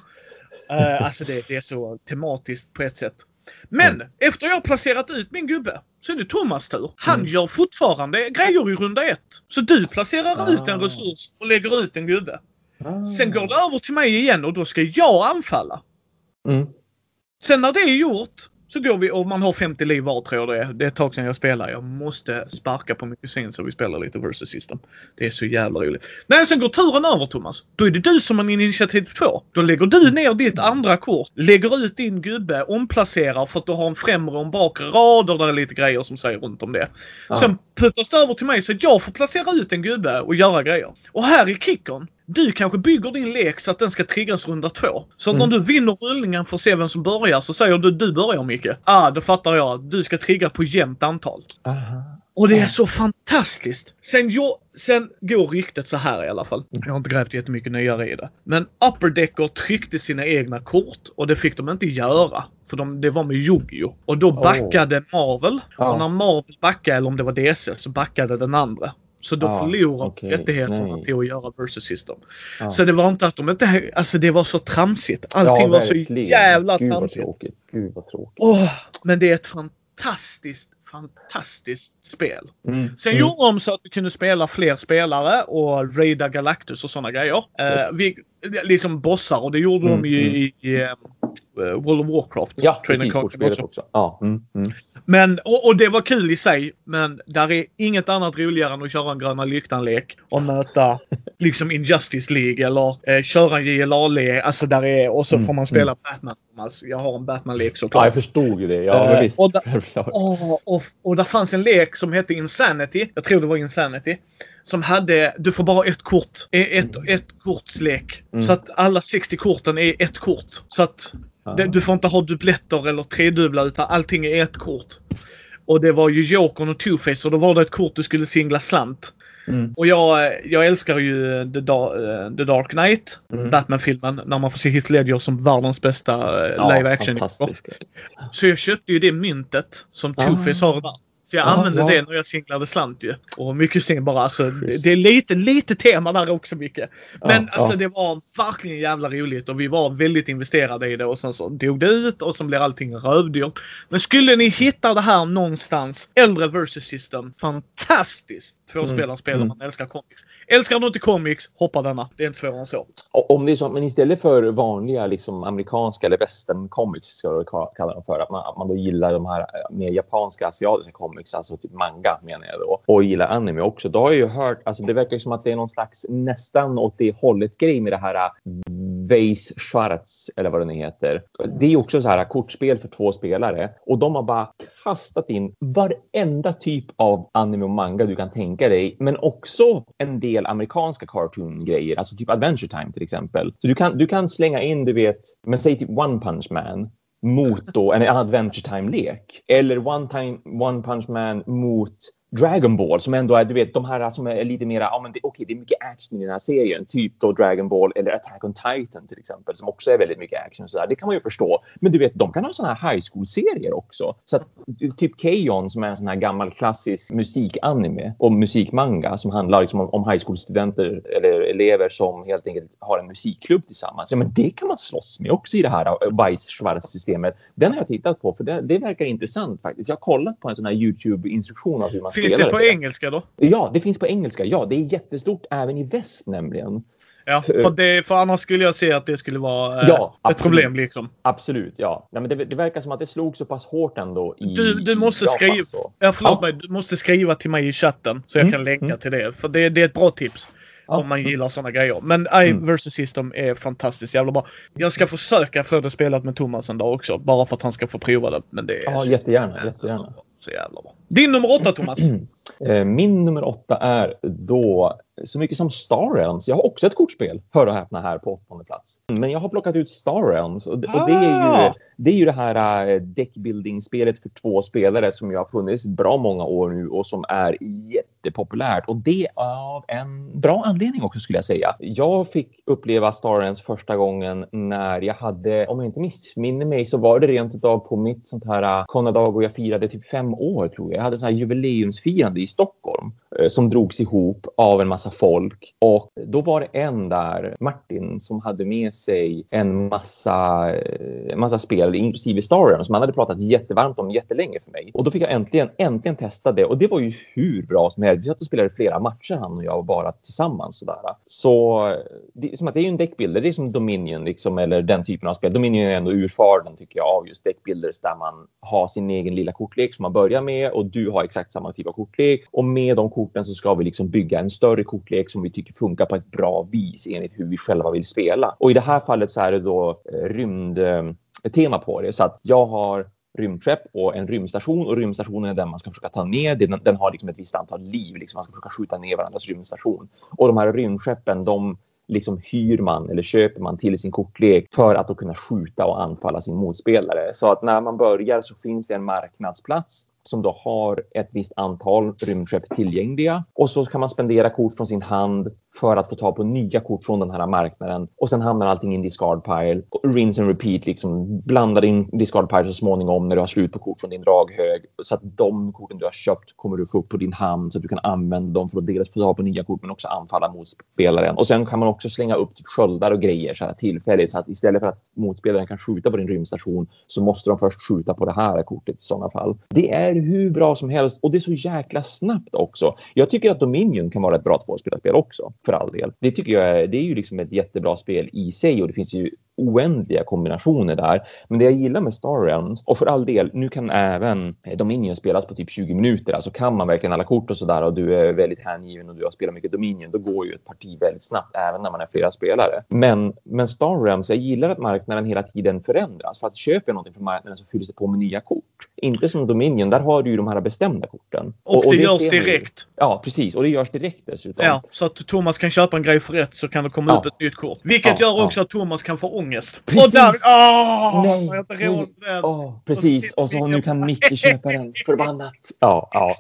[SPEAKER 1] Eh, alltså det, det är så tematiskt på ett sätt. Men
[SPEAKER 2] Mm.
[SPEAKER 1] efter jag placerat ut min gubbe så är det Thomas tur. Han
[SPEAKER 2] Mm.
[SPEAKER 1] gör fortfarande grejer i runda ett. Så du placerar
[SPEAKER 2] Ah.
[SPEAKER 1] ut en resurs och lägger ut en gubbe.
[SPEAKER 2] Ah.
[SPEAKER 1] Sen går det över till mig igen och då ska jag anfalla.
[SPEAKER 2] Mm.
[SPEAKER 1] Sen när det är gjort så går vi och man har 50 liv var tror jag det är. Det är ett tag sedan jag spelar. Jag måste sparka på min kusin så vi spelar lite versus system. Det är så jävla roligt. Nej, sen går turen över Thomas. Då är det du som har initiativ två. Då lägger du ner ditt andra kort, lägger ut din gubbe, omplacerar för att du har en främre och en bakre rad och det är lite grejer som säger runt om det.
[SPEAKER 2] Ja.
[SPEAKER 1] Sen puttas det över till mig så att jag får placera ut en gubbe och göra grejer. Och här i kickon, du kanske bygger din lek så att den ska triggas runda två. Så
[SPEAKER 2] Mm.
[SPEAKER 1] när du vinner rullningen för att se vem som börjar så säger du du börjar Micke. Ah, då fattar jag du ska trigga på jämnt antal.
[SPEAKER 2] Aha.
[SPEAKER 1] Och det är så fantastiskt. Sen, jo, sen går ryktet så här i alla fall. Jag har inte grävt jättemycket nyare i det. Men Upper Decker tryckte sina egna kort och det fick de inte göra. För de, det var med Yu-Gi-Oh! Och då
[SPEAKER 2] Oh.
[SPEAKER 1] backade Marvel.
[SPEAKER 2] Ja.
[SPEAKER 1] Och när Marvel backade, eller om det var DC, så backade den andra. Så då
[SPEAKER 2] Ja,
[SPEAKER 1] förlorade
[SPEAKER 2] okej.
[SPEAKER 1] rättigheterna
[SPEAKER 2] Nej.
[SPEAKER 1] till att göra versus system.
[SPEAKER 2] Ja.
[SPEAKER 1] Så det var inte att de inte... Alltså det var så tramsigt. Allting var så jävla
[SPEAKER 2] Gud
[SPEAKER 1] tramsigt.
[SPEAKER 2] tråkigt. Gud vad tråkigt.
[SPEAKER 1] Åh, men det är ett fantastiskt, fantastiskt spel.
[SPEAKER 2] Mm.
[SPEAKER 1] Sen
[SPEAKER 2] Mm.
[SPEAKER 1] gjorde de så att vi kunde spela fler spelare och raida Galactus och sådana grejer. Eh, vi, liksom bossar och det gjorde
[SPEAKER 2] Mm,
[SPEAKER 1] de ju i, i eh, World of Warcraft.
[SPEAKER 2] Ja, precis.
[SPEAKER 1] Också.
[SPEAKER 2] också. Ja. Mm. Mm.
[SPEAKER 1] Men, och, och det var kul i sig, men där är inget annat roligare än att köra en gröna lyktan-lek och möta liksom Injustice League eller eh, köra en JLA-lek. Alltså där är, och så
[SPEAKER 2] Mm,
[SPEAKER 1] får man spela Batman. Thomas. Jag har en Batman-lek
[SPEAKER 2] Ja,
[SPEAKER 1] såklart.
[SPEAKER 2] jag förstod ju det. Ja, men visst.
[SPEAKER 1] och da-. Åh, och, och där fanns en lek som hette Insanity. Jag tror det var Insanity. Som hade, du får bara ett kort. eh, Ett, ett kortslek.
[SPEAKER 2] Mm.
[SPEAKER 1] Så att alla 60 korten är ett kort. Så att det, du får inte ha dubbletter eller tredubbla utan allting är ett kort. Och det var ju Jokern och Two-Face och då var det ett kort du skulle singla slant.
[SPEAKER 2] Mm.
[SPEAKER 1] Och jag, jag älskar ju The, Da- eh, The Dark Knight,
[SPEAKER 2] Mm.
[SPEAKER 1] Batman-filmen, när man får se Heath Ledger som världens bästa eh, live action. Så jag köpte ju det myntet som
[SPEAKER 2] Ah.
[SPEAKER 1] Two-Face har där. Så jag
[SPEAKER 2] Ja,
[SPEAKER 1] använde
[SPEAKER 2] ja.
[SPEAKER 1] det när jag singlade slant ju. Och min kusin bara alltså, det, det är lite, lite tema där också mycket. Men
[SPEAKER 2] Ja,
[SPEAKER 1] alltså
[SPEAKER 2] ja.
[SPEAKER 1] det var verkligen jävla roligt och vi var väldigt investerade i det och sen så dog det ut och så blev allting rövdyrt. Men skulle ni hitta det här någonstans, äldre versus system, fantastiskt tvåspelarspel om
[SPEAKER 2] mm.
[SPEAKER 1] man älskar comics. Älskar du inte comics, hoppa denna. Det är inte svårare än så.
[SPEAKER 2] Om det är så, men istället för vanliga liksom, amerikanska eller western comics ska jag ka- kalla dem för, att man, att man då gillar de här eh, mer japanska asiatiska comics, alltså typ manga menar jag då, och gillar anime också. Då har jag ju hört, alltså det verkar som att det är någon slags nästan åt det hållet grej med det här Vase Schwarz eller vad det nu heter. Det är också så här kortspel för två spelare och de har bara kastat in varenda typ av anime och manga du kan tänka dig, men också en del amerikanska cartoon-grejer, alltså typ Adventure Time till exempel. Så du kan, du kan slänga in, du vet, men säg typ One Punch Man mot då en Adventure Time-lek. Eller One, time, One Punch Man mot Dragon Ball som ändå är, du vet, de här som är lite mera, ja men det, okay, det är mycket action i den här serien, typ då Dragon Ball eller Attack on Titan till exempel, som också är väldigt mycket action och sådär. Det kan man ju förstå. Men du vet, de kan ha sådana här high school-serier också. Så att typ K-On som är en sån här gammal klassisk musikanime och musikmanga som handlar liksom om, om high school-studenter eller elever som helt enkelt har en musikklubb tillsammans. Ja, men det kan man slåss med också i det här eh, Weiss-Schwarz-systemet. Den har jag tittat på för det, det verkar intressant faktiskt. Jag har kollat på en sån här YouTube-instruktion av hur man
[SPEAKER 1] Finns det på engelska då?
[SPEAKER 2] Ja, det finns på engelska. Ja, det är jättestort även i väst nämligen.
[SPEAKER 1] Ja, för, det, för annars skulle jag säga att det skulle vara eh,
[SPEAKER 2] Ja,
[SPEAKER 1] ett
[SPEAKER 2] absolut.
[SPEAKER 1] problem liksom.
[SPEAKER 2] Absolut, ja. Nej, men det, det verkar som att det slog så pass hårt ändå i
[SPEAKER 1] Du, du måste
[SPEAKER 2] Japan,
[SPEAKER 1] skriva.
[SPEAKER 2] så.
[SPEAKER 1] Ja, förlåt
[SPEAKER 2] Ja.
[SPEAKER 1] mig. Du måste skriva till mig i chatten så jag
[SPEAKER 2] Mm,
[SPEAKER 1] kan länka
[SPEAKER 2] mm.
[SPEAKER 1] till det. För det, det är ett bra tips.
[SPEAKER 2] Ja.
[SPEAKER 1] Om man gillar såna grejer. Men I
[SPEAKER 2] Mm.
[SPEAKER 1] vs System är fantastiskt jävla bra. Jag ska försöka få det spelat med Thomas en dag också. Bara för att han ska få prova det. Men det är
[SPEAKER 2] Ja,
[SPEAKER 1] så,
[SPEAKER 2] jättegärna, jättegärna.
[SPEAKER 1] så jävla bra. Din nummer åtta Thomas.
[SPEAKER 2] Eh, Min nummer åtta är då så mycket som Star Realms. Jag har också ett kortspel, hör och häpna här på åttonde plats. Men jag har plockat ut Star Realms och, och det, är ju,
[SPEAKER 1] Ah!
[SPEAKER 2] det är ju det här uh, deckbuilding-spelet för två spelare som ju har funnits bra många år nu och som är jättepopulärt. Och det av en bra anledning också skulle jag säga. Jag fick uppleva Star Realms första gången när jag hade, om jag inte missminner mig, så var det rent utav på mitt sånt här Konnadag och jag firade typ fem år tror jag. Jag hade ett sånt här jubileumsfirande i Stockholm eh, som drogs ihop av en massa folk. Och då var det en där, Martin, som hade med sig en massa, eh, en massa spel, inklusive Star Realms, som han hade pratat jättevarmt om jättelänge för mig. Och då fick jag äntligen, äntligen testa det och det var ju hur bra som helst. Vi satt och spelade flera matcher han och jag bara tillsammans sådär. Så eh, det, är som att det är ju en deckbilder, det är som Dominion liksom, eller den typen av spel. Dominion är ändå urfaren tycker jag av just deckbilder där man har sin egen lilla kortlek som man börjar med och du har exakt samma typ av kortlek och med de korten så ska vi liksom bygga en större kortlek som vi tycker funkar på ett bra vis enligt hur vi själva vill spela. Och i det här fallet så är det då eh, rymdtema eh, på det så att jag har rymdskepp och en rymdstation och rymdstationen är den man ska försöka ta ner. Den, den har liksom ett visst antal liv, liksom man ska försöka skjuta ner varandras rymdstation. Och de här rymdskeppen, de liksom hyr man eller köper man till sin kortlek för att då kunna skjuta och anfalla sin motspelare. Så att när man börjar så finns det en marknadsplats som då har ett visst antal rymdskepp tillgängliga och så kan man spendera kort från sin hand för att få ta på nya kort från den här marknaden och sen hamnar allting i en discard pile. Och rinse and repeat, liksom blanda din discard pile så småningom när du har slut på kort från din draghög så att de korten du har köpt kommer du få upp på din hand så att du kan använda dem för att dels få ta på nya kort men också anfalla motspelaren. Och sen kan man också slänga upp typ sköldar och grejer så här tillfälligt så att istället för att motspelaren kan skjuta på din rymdstation så måste de först skjuta på det här kortet i sådana fall. Det är hur bra som helst och det är så jäkla snabbt också. Jag tycker att Dominion kan vara ett bra tvåspelarspel också för all del. Det tycker jag är, det är ju liksom ett jättebra spel i sig och det finns ju oändliga kombinationer där. Men det jag gillar med Star Realms, och för all del, nu kan även Dominion spelas på typ 20 minuter. Alltså kan man verkligen alla kort och sådär och du är väldigt hängiven och du har spelat mycket Dominion, då går ju ett parti väldigt snabbt även när man är flera spelare. Men, men Star Realms, jag gillar att marknaden hela tiden förändras. För att köper jag någonting från marknaden så fylls det på med nya kort. Inte som Dominion, där har du ju de här bestämda korten.
[SPEAKER 1] Och, det, görs
[SPEAKER 2] ser man ju.
[SPEAKER 1] direkt.
[SPEAKER 2] Ja, precis. Och det görs direkt dessutom.
[SPEAKER 1] Ja, så att Thomas kan köpa en grej för rätt så kan det komma
[SPEAKER 2] Ja.
[SPEAKER 1] upp ett nytt kort. Vilket
[SPEAKER 2] Ja,
[SPEAKER 1] gör
[SPEAKER 2] ja.
[SPEAKER 1] också att Thomas kan få ångest.
[SPEAKER 2] Precis.
[SPEAKER 1] Och där... Åh!
[SPEAKER 2] Nej,
[SPEAKER 1] så jag inte råd med den.
[SPEAKER 2] Åh, precis. Och så nu kan Micke köpa den. Förbannat. Ja, ja.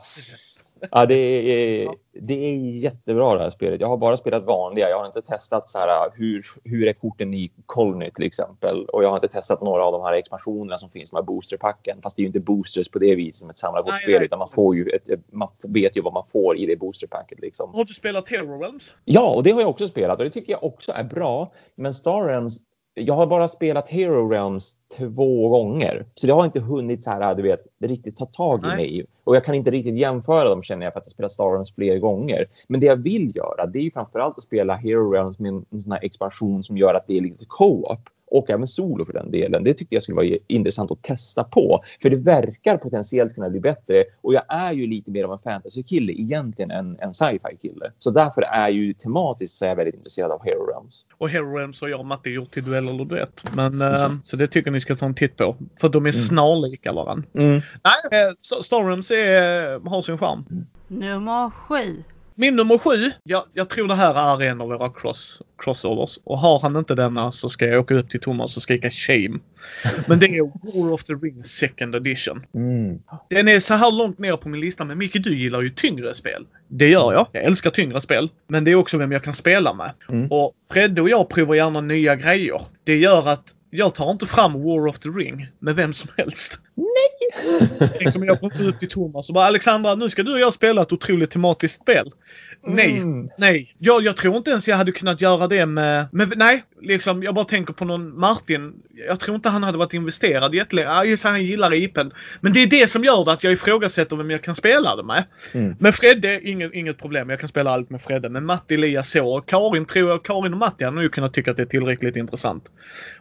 [SPEAKER 2] Ja, det är, det är jättebra det här spelet. Jag har bara spelat vanliga. Jag har inte testat så här, hur, hur är korten i Colony till exempel. Och jag har inte testat några av de här expansionerna som finns, de här boosterpacken. Fast det är ju inte boosters på det viset som ett samlarkortspel, utan man får ju ett, man vet ju vad man får i det boosterpacket. Liksom.
[SPEAKER 1] Har du spelat Hero Realms?
[SPEAKER 2] Ja, och det har jag också spelat och det tycker jag också är bra. Men Star Realms jag har bara spelat Hero Realms två gånger, så det har inte hunnit så här, du vet, riktigt ta tag i Nej. mig. Och jag kan inte riktigt jämföra dem känner jag för att jag spelat Star Realms fler gånger. Men det jag vill göra, det är ju framförallt att spela Hero Realms med en, en sån här expansion som gör att det är lite co-op och även solo för den delen. Det tyckte jag skulle vara intressant att testa på. För det verkar potentiellt kunna bli bättre. Och jag är ju lite mer av en fantasy-kille egentligen än en sci-fi-kille. Så därför är ju tematiskt så är jag väldigt intresserad av Hero Realms.
[SPEAKER 1] Och Hero Realms har jag och Matti gjort till duell eller duett. Men, mm. äh, så det tycker ni ska ta en titt på. För de är mm. snarlika varandra. Mm. Nej, äh, Star Realms är, har sin charm.
[SPEAKER 3] Nummer sju.
[SPEAKER 1] Min nummer sju, jag, jag tror det här är en av våra cross, crossovers. Och har han inte denna så ska jag åka upp till Thomas och skrika shame. Men det är War of the Rings second edition. Mm. Den är så här långt ner på min lista, men Micke du gillar ju tyngre spel. Det gör jag. Jag älskar tyngre spel. Men det är också vem jag kan spela med. Mm. Och Fredde och jag provar gärna nya grejer. Det gör att jag tar inte fram War of the Ring med vem som helst.
[SPEAKER 2] Nej!
[SPEAKER 1] liksom jag går inte ut till Thomas och bara Alexandra, nu ska du och jag spela ett otroligt tematiskt spel. Mm. Nej, nej. Jag, jag tror inte ens jag hade kunnat göra det med, med... Nej, liksom jag bara tänker på någon Martin. Jag tror inte han hade varit investerad jättelänge. Ja, just han gillar IPen. Men det är det som gör det att jag ifrågasätter vem jag kan spela det med. Mm. Med Fredde, inget, inget problem. Jag kan spela allt med Fredde. Men Matti, Elias så. Karin tror jag, Karin och Matti hade nog kunnat tycka att det är tillräckligt intressant.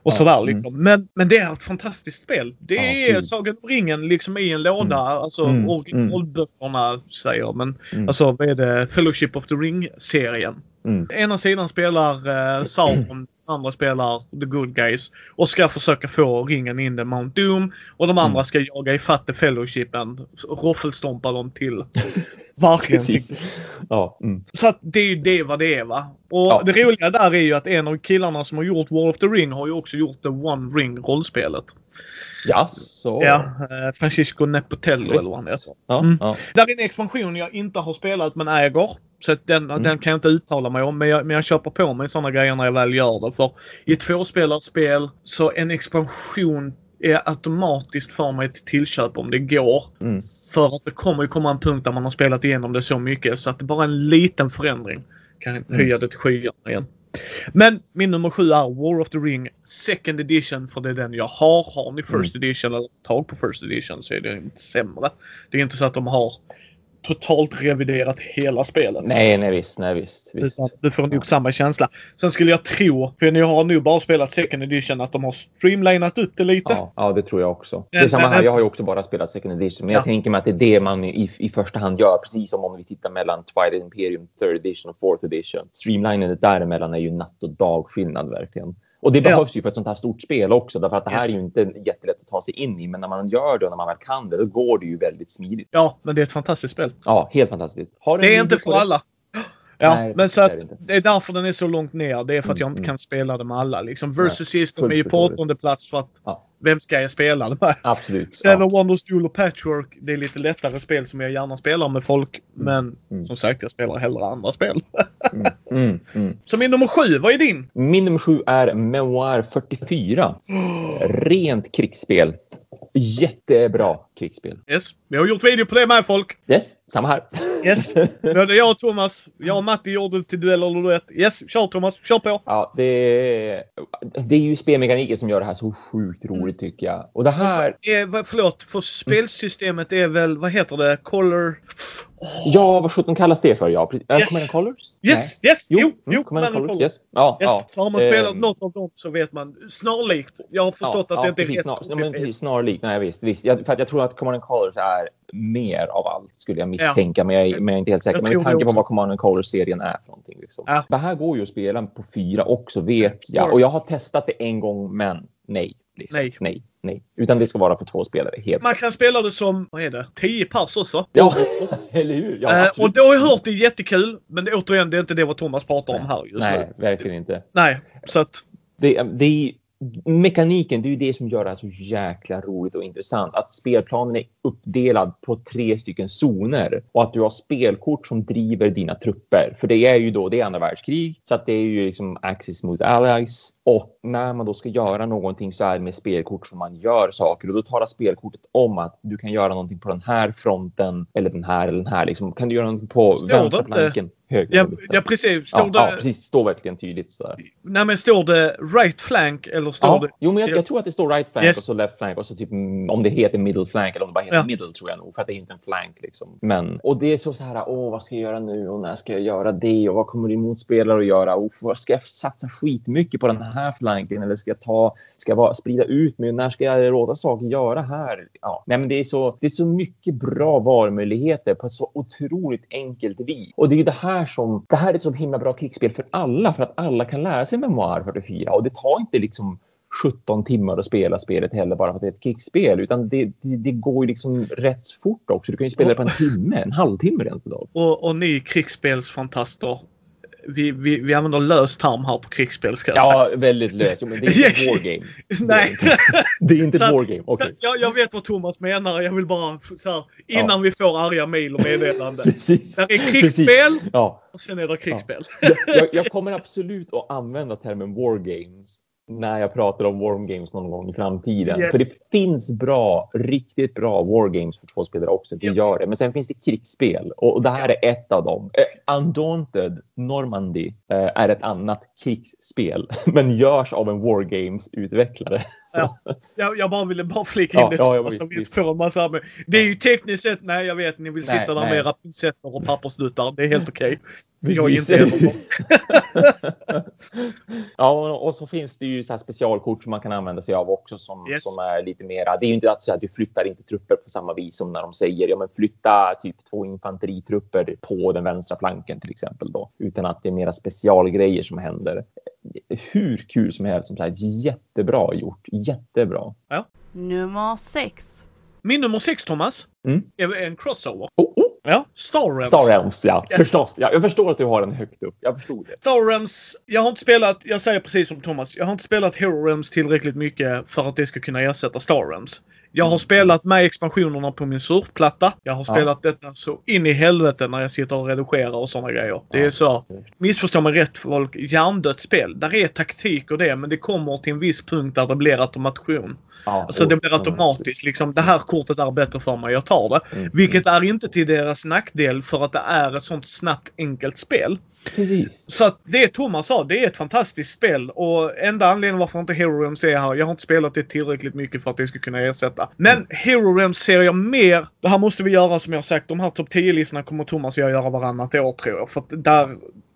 [SPEAKER 1] Och ja, sådär mm. liksom. Mm. Men, men det är ett fantastiskt spel. Det ja, är Sagan om ringen liksom i en låda. Mm. Alltså mm. originalböckerna säger jag. Men mm. alltså vad är det? Fellowship of the Ring-serien. Mm. Ena sidan spelar eh, Sauron, andra spelar The Good Guys och ska försöka få ringen in i Mount Doom och de andra mm. ska jaga ifatt The Fellowshipen, roffelstompa dem till Verkligen.
[SPEAKER 2] Ja, mm.
[SPEAKER 1] Så att det är ju det vad det är va. Och ja. det roliga där är ju att en av killarna som har gjort War of the Ring har ju också gjort The One Ring rollspelet.
[SPEAKER 2] Ja, så.
[SPEAKER 1] Ja, eh, Francisco Nepotello eller vad han heter.
[SPEAKER 2] Ja, mm. ja.
[SPEAKER 1] Där är en expansion jag inte har spelat men äger. Så att den, mm. den kan jag inte uttala mig om. Men jag, men jag köper på mig sådana grejer när jag väl gör det. För i tvåspelarspel så en expansion är automatiskt för mig ett tillköp om det går. Mm. För att det kommer ju komma en punkt där man har spelat igenom det så mycket så att det bara en liten förändring kan mm. höja det till skyarna igen. Men min nummer sju är War of the Ring Second Edition för det är den jag har. Har ni First mm. Edition eller tag på First Edition så är det inte sämre. Det är inte så att de har totalt reviderat hela spelet.
[SPEAKER 2] Nej, nej visst, nej visst. visst.
[SPEAKER 1] Du får nog samma känsla. Sen skulle jag tro, för ni har nu bara spelat second edition, att de har streamlinat ut det lite.
[SPEAKER 2] Ja, ja det tror jag också. Det är samma här. Jag har ju också bara spelat second edition, men ja. jag tänker mig att det är det man i, i första hand gör, precis som om vi tittar mellan Twilight Imperium third edition och fourth edition. Streamlinen däremellan är ju natt och dag skillnad verkligen. Och det behövs ja. ju för ett sånt här stort spel också, därför att det här yes. är ju inte jättelätt att ta sig in i. Men när man gör det och när man väl kan det, då går det ju väldigt smidigt.
[SPEAKER 1] Ja, men det är ett fantastiskt spel.
[SPEAKER 2] Ja, helt fantastiskt.
[SPEAKER 1] det är inte för alla. Ja, Nej, men så att det är därför den är så långt ner. Det är för att jag inte mm, kan spela det med alla. Liksom, versus System är ju på åttonde plats för att ja. vem ska jag spela det med?
[SPEAKER 2] Absolut.
[SPEAKER 1] Seven ja. Wonders Duel och Patchwork. Det är lite lättare spel som jag gärna spelar med folk. Mm. Men mm. som sagt, jag spelar hellre andra spel. mm. Mm. mm. Så min nummer sju, vad är din?
[SPEAKER 2] Min nummer sju är Memoir 44. Rent krigsspel. Jättebra krigsspel.
[SPEAKER 1] Yes, vi har gjort video på det med folk.
[SPEAKER 2] Yes, samma här.
[SPEAKER 1] Yes, både jag och Thomas. Jag och Matti gjorde till duell eller duett. Yes, kör Thomas, kör på.
[SPEAKER 2] Ja, det är, det är ju spelmekaniken som gör det här så sjukt roligt tycker jag. Och det här...
[SPEAKER 1] Eh, förlåt, för spelsystemet är väl, vad heter det, Color...
[SPEAKER 2] Oh. Ja, vad sjutton kallas det för? Ja,
[SPEAKER 1] yes. Command
[SPEAKER 2] Colors?
[SPEAKER 1] Yes, Nej. yes, jo, jo,
[SPEAKER 2] mm, Command Colors. Colors. Yes. Ja,
[SPEAKER 1] yes.
[SPEAKER 2] ja.
[SPEAKER 1] Så har man spelat um, något av dem så vet man snarlikt. Jag har förstått ja, att det inte är
[SPEAKER 2] precis, rätt. Snar, men precis, snarlikt. Nej, visst. visst. Jag, för att jag tror att Command Colors är mer av allt skulle jag misstänka, ja. men, jag, men jag är inte helt säker. Men med tanke på vad Command Colors-serien är för någonting. Liksom. Ja. Det här går ju att spela på fyra också, vet jag. Och jag har testat det en gång, men nej. Liksom. Nej. nej. Nej, utan det ska vara för två spelare. Helt.
[SPEAKER 1] Man kan spela det som, vad är det, 10 pers också.
[SPEAKER 2] Ja, eller hur? Ja,
[SPEAKER 1] uh, och då har jag hört det är jättekul. Men återigen, det är inte det vad Thomas pratar
[SPEAKER 2] nej.
[SPEAKER 1] om här just
[SPEAKER 2] Nej, nu. verkligen inte.
[SPEAKER 1] Nej, så att...
[SPEAKER 2] Det, det, mekaniken, det är ju det som gör det här så jäkla roligt och intressant. Att spelplanen är uppdelad på tre stycken zoner och att du har spelkort som driver dina trupper. För det är ju då, det är andra världskrig, så att det är ju liksom Axis mot Allies. Och när man då ska göra någonting så är det med spelkort som man gör saker och då talar spelkortet om att du kan göra någonting på den här fronten eller den här eller den här. Liksom, kan du göra någonting på vänstra flanken? Höger,
[SPEAKER 1] Ja, ja precis. Står
[SPEAKER 2] ja,
[SPEAKER 1] det...
[SPEAKER 2] ja, precis. Står verkligen tydligt sådär.
[SPEAKER 1] Nej men står det right flank eller står
[SPEAKER 2] Ja,
[SPEAKER 1] det...
[SPEAKER 2] jo, men jag, jag tror att det står right flank
[SPEAKER 1] Yes.
[SPEAKER 2] och så left flank och så typ om det heter middle flank eller om det bara heter
[SPEAKER 1] Ja.
[SPEAKER 2] middle tror jag nog för att det är inte en flank liksom. Men och det är så så här. Åh, vad ska jag göra nu och när ska jag göra det och vad kommer din motspelare att göra? Och ska jag satsa skitmycket på den här flanken eller ska jag ta? Ska jag sprida ut mig? När ska jag låta saker göra här? Ja, nej, men det är så. Det är så mycket bra valmöjligheter på ett så otroligt enkelt vis. Och det är ju det här som det här är ett så himla bra krigsspel för alla för att alla kan lära sig Memoir 44 och det tar inte liksom 17 timmar att spela spelet heller bara för att det är ett krigsspel utan det, det, det går ju liksom rätt fort också. Du kan ju spela det på en timme, en halvtimme rent utav.
[SPEAKER 1] Och, och ni krigsspelsfantaster. Vi, vi, vi använder lös term här på krigsspel ska jag säga.
[SPEAKER 2] Ja, väldigt löst. Jo, Men det är inte ett wargame.
[SPEAKER 1] Nej.
[SPEAKER 2] Det är inte ett wargame. Okej.
[SPEAKER 1] Jag, jag vet vad Thomas menar. Jag vill bara så här, innan vi får arga mejl och meddelanden.
[SPEAKER 2] Precis.
[SPEAKER 1] Där är krigsspel
[SPEAKER 2] Ja.
[SPEAKER 1] och sen är det krigsspel.
[SPEAKER 2] jag, jag, jag kommer absolut att använda termen wargames när jag pratar om wargames någon gång i framtiden.
[SPEAKER 1] Yes.
[SPEAKER 2] För det finns bra, riktigt bra wargames för två spelare också. Det
[SPEAKER 1] Ja.
[SPEAKER 2] gör det. Men sen finns det krigsspel och, och det här är ett av dem. Eh, Undaunted Normandy eh, är ett annat krigsspel, men görs av en wargames-utvecklare.
[SPEAKER 1] Jag, jag bara ville bara flika in
[SPEAKER 2] Ja,
[SPEAKER 1] det.
[SPEAKER 2] ja, ja,
[SPEAKER 1] så
[SPEAKER 2] visst,
[SPEAKER 1] vi
[SPEAKER 2] visst.
[SPEAKER 1] får en massa med. Det är ju tekniskt sett, nej jag vet, ni vill
[SPEAKER 2] Nej,
[SPEAKER 1] sitta där
[SPEAKER 2] nej.
[SPEAKER 1] med era pincetter och pappersnuttar. Det är helt okej. Jag är inte heller
[SPEAKER 2] ja, och så finns det ju så här specialkort som man kan använda sig av också som,
[SPEAKER 1] Yes.
[SPEAKER 2] som är lite mera. Det är ju inte att säga att du flyttar inte trupper på samma vis som när de säger ja, men flytta typ två infanteritrupper på den vänstra flanken till exempel då, utan att det är mera specialgrejer som händer. Hur kul som helst som sagt, jättebra gjort, jättebra.
[SPEAKER 3] Nummer 6.
[SPEAKER 1] Min nummer sex, Thomas,
[SPEAKER 2] Mm.
[SPEAKER 1] är en crossover.
[SPEAKER 2] Oh, oh.
[SPEAKER 1] Ja, Star Realms.
[SPEAKER 2] Star Realms, ja,
[SPEAKER 1] Yes.
[SPEAKER 2] förstås. Ja, jag förstår att du har den högt upp. Jag förstod det.
[SPEAKER 1] Star Realms, jag har inte spelat, jag säger precis som Thomas, jag har inte spelat Hero Realms tillräckligt mycket för att det ska kunna ersätta Star Realms. Jag har spelat med expansionerna på min surfplatta. Jag har
[SPEAKER 2] Ja.
[SPEAKER 1] spelat detta så in i helvete när jag sitter och redigerar och sådana grejer. Det är
[SPEAKER 2] Ja.
[SPEAKER 1] så, missförstå mig rätt folk, hjärndött spel. Där är taktik och det, men det kommer till en viss punkt där det blir automation.
[SPEAKER 2] Ja,
[SPEAKER 1] Alltså det blir
[SPEAKER 2] mm.
[SPEAKER 1] automatiskt liksom, det här kortet är bättre för mig, jag tar det.
[SPEAKER 2] Mm,
[SPEAKER 1] Vilket är inte till deras nackdel för att det är ett sånt snabbt enkelt spel.
[SPEAKER 2] Precis.
[SPEAKER 1] Så att det Thomas sa, det är ett fantastiskt spel och enda anledningen varför inte Hero Realms är här, jag har inte spelat det tillräckligt mycket för att det ska kunna ersätta. Men Hero Realms ser jag mer, det här måste vi göra som jag sagt, de här topp 10-listorna kommer Thomas och jag göra varannat år tror jag. För att där,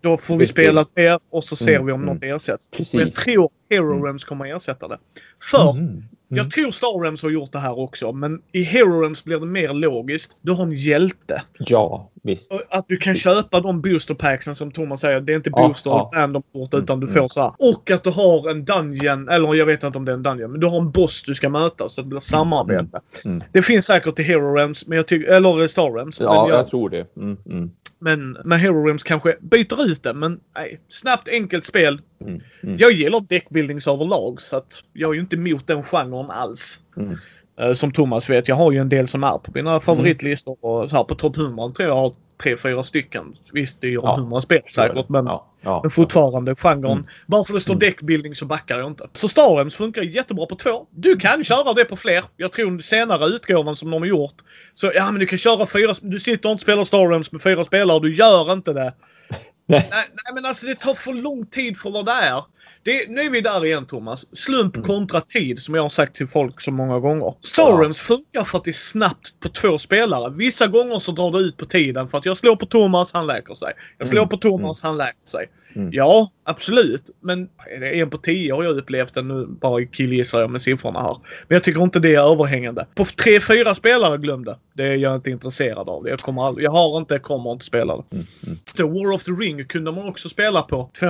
[SPEAKER 1] då får vi
[SPEAKER 2] Visst,
[SPEAKER 1] spela mer och så ser
[SPEAKER 2] Mm,
[SPEAKER 1] vi om
[SPEAKER 2] mm.
[SPEAKER 1] något ersätts.
[SPEAKER 2] Precis.
[SPEAKER 1] Och jag tror Hero
[SPEAKER 2] Mm.
[SPEAKER 1] Realms kommer ersätta det. För
[SPEAKER 2] Mm.
[SPEAKER 1] jag tror Star Realms har gjort det här också, men i Hero Realms blir det mer logiskt. Du har en hjälte.
[SPEAKER 2] Ja, visst.
[SPEAKER 1] Att du kan köpa de boosterpacksen som Thomas säger. Det är inte booster
[SPEAKER 2] ja.
[SPEAKER 1] random kort utan du
[SPEAKER 2] Mm,
[SPEAKER 1] får så här. Och att du har en dungeon, eller jag vet inte om det är en dungeon, men du har en boss du ska möta så det blir samarbete.
[SPEAKER 2] mm.
[SPEAKER 1] Det finns säkert i Hero Realms, men jag tycker, eller Star Realms.
[SPEAKER 2] Ja,
[SPEAKER 1] jag,
[SPEAKER 2] jag tror det. Mm, mm,
[SPEAKER 1] men med Hero Realms kanske byter ut det. Men nej, snabbt enkelt spel.
[SPEAKER 2] mm, mm,
[SPEAKER 1] Jag gillar deckbuildings överlag så att jag är ju inte emot den genren alls.
[SPEAKER 2] mm.
[SPEAKER 1] Eh, Som Thomas vet, jag har ju en del som är på mina favoritlistor. Och så här på topp 100 tror jag har tre, fyra stycken. Visst, det ju
[SPEAKER 2] Ja,
[SPEAKER 1] 100 spel säkert, men,
[SPEAKER 2] Ja, ja.
[SPEAKER 1] men fortfarande genren.
[SPEAKER 2] Mm.
[SPEAKER 1] Bara för det står
[SPEAKER 2] Mm.
[SPEAKER 1] deckbuilding så backar jag inte. Så Star Realms funkar jättebra på två. Du kan köra det på fler. Jag tror senare utgåvan som de har gjort. Så ja, men du kan köra fyra. Du sitter och inte spelar Star Realms med fyra spelare. Du gör inte det.
[SPEAKER 2] Nej.
[SPEAKER 1] Nej, nej men alltså det tar för lång tid för vad det är. Det, nu är vi där igen Thomas. Slump
[SPEAKER 2] Mm.
[SPEAKER 1] kontra tid som jag har sagt till folk så många gånger. Star
[SPEAKER 2] Ja.
[SPEAKER 1] Funkar för att det är snabbt på två spelare. Vissa gånger så drar det ut på tiden för att jag slår på Thomas, han läker sig. Jag slår
[SPEAKER 2] Mm.
[SPEAKER 1] på Thomas, han läker sig.
[SPEAKER 2] Mm.
[SPEAKER 1] Ja, absolut. Men en på tio har jag upplevt det nu. Bara killgissar jag med siffrorna här. Men jag tycker inte det är överhängande. På tre, fyra spelare glöm det. Är jag inte intresserad av. Jag, kommer aldrig, jag har inte, kommer inte spela det.
[SPEAKER 2] Mm, mm.
[SPEAKER 1] The War of the Ring kunde man också spela på.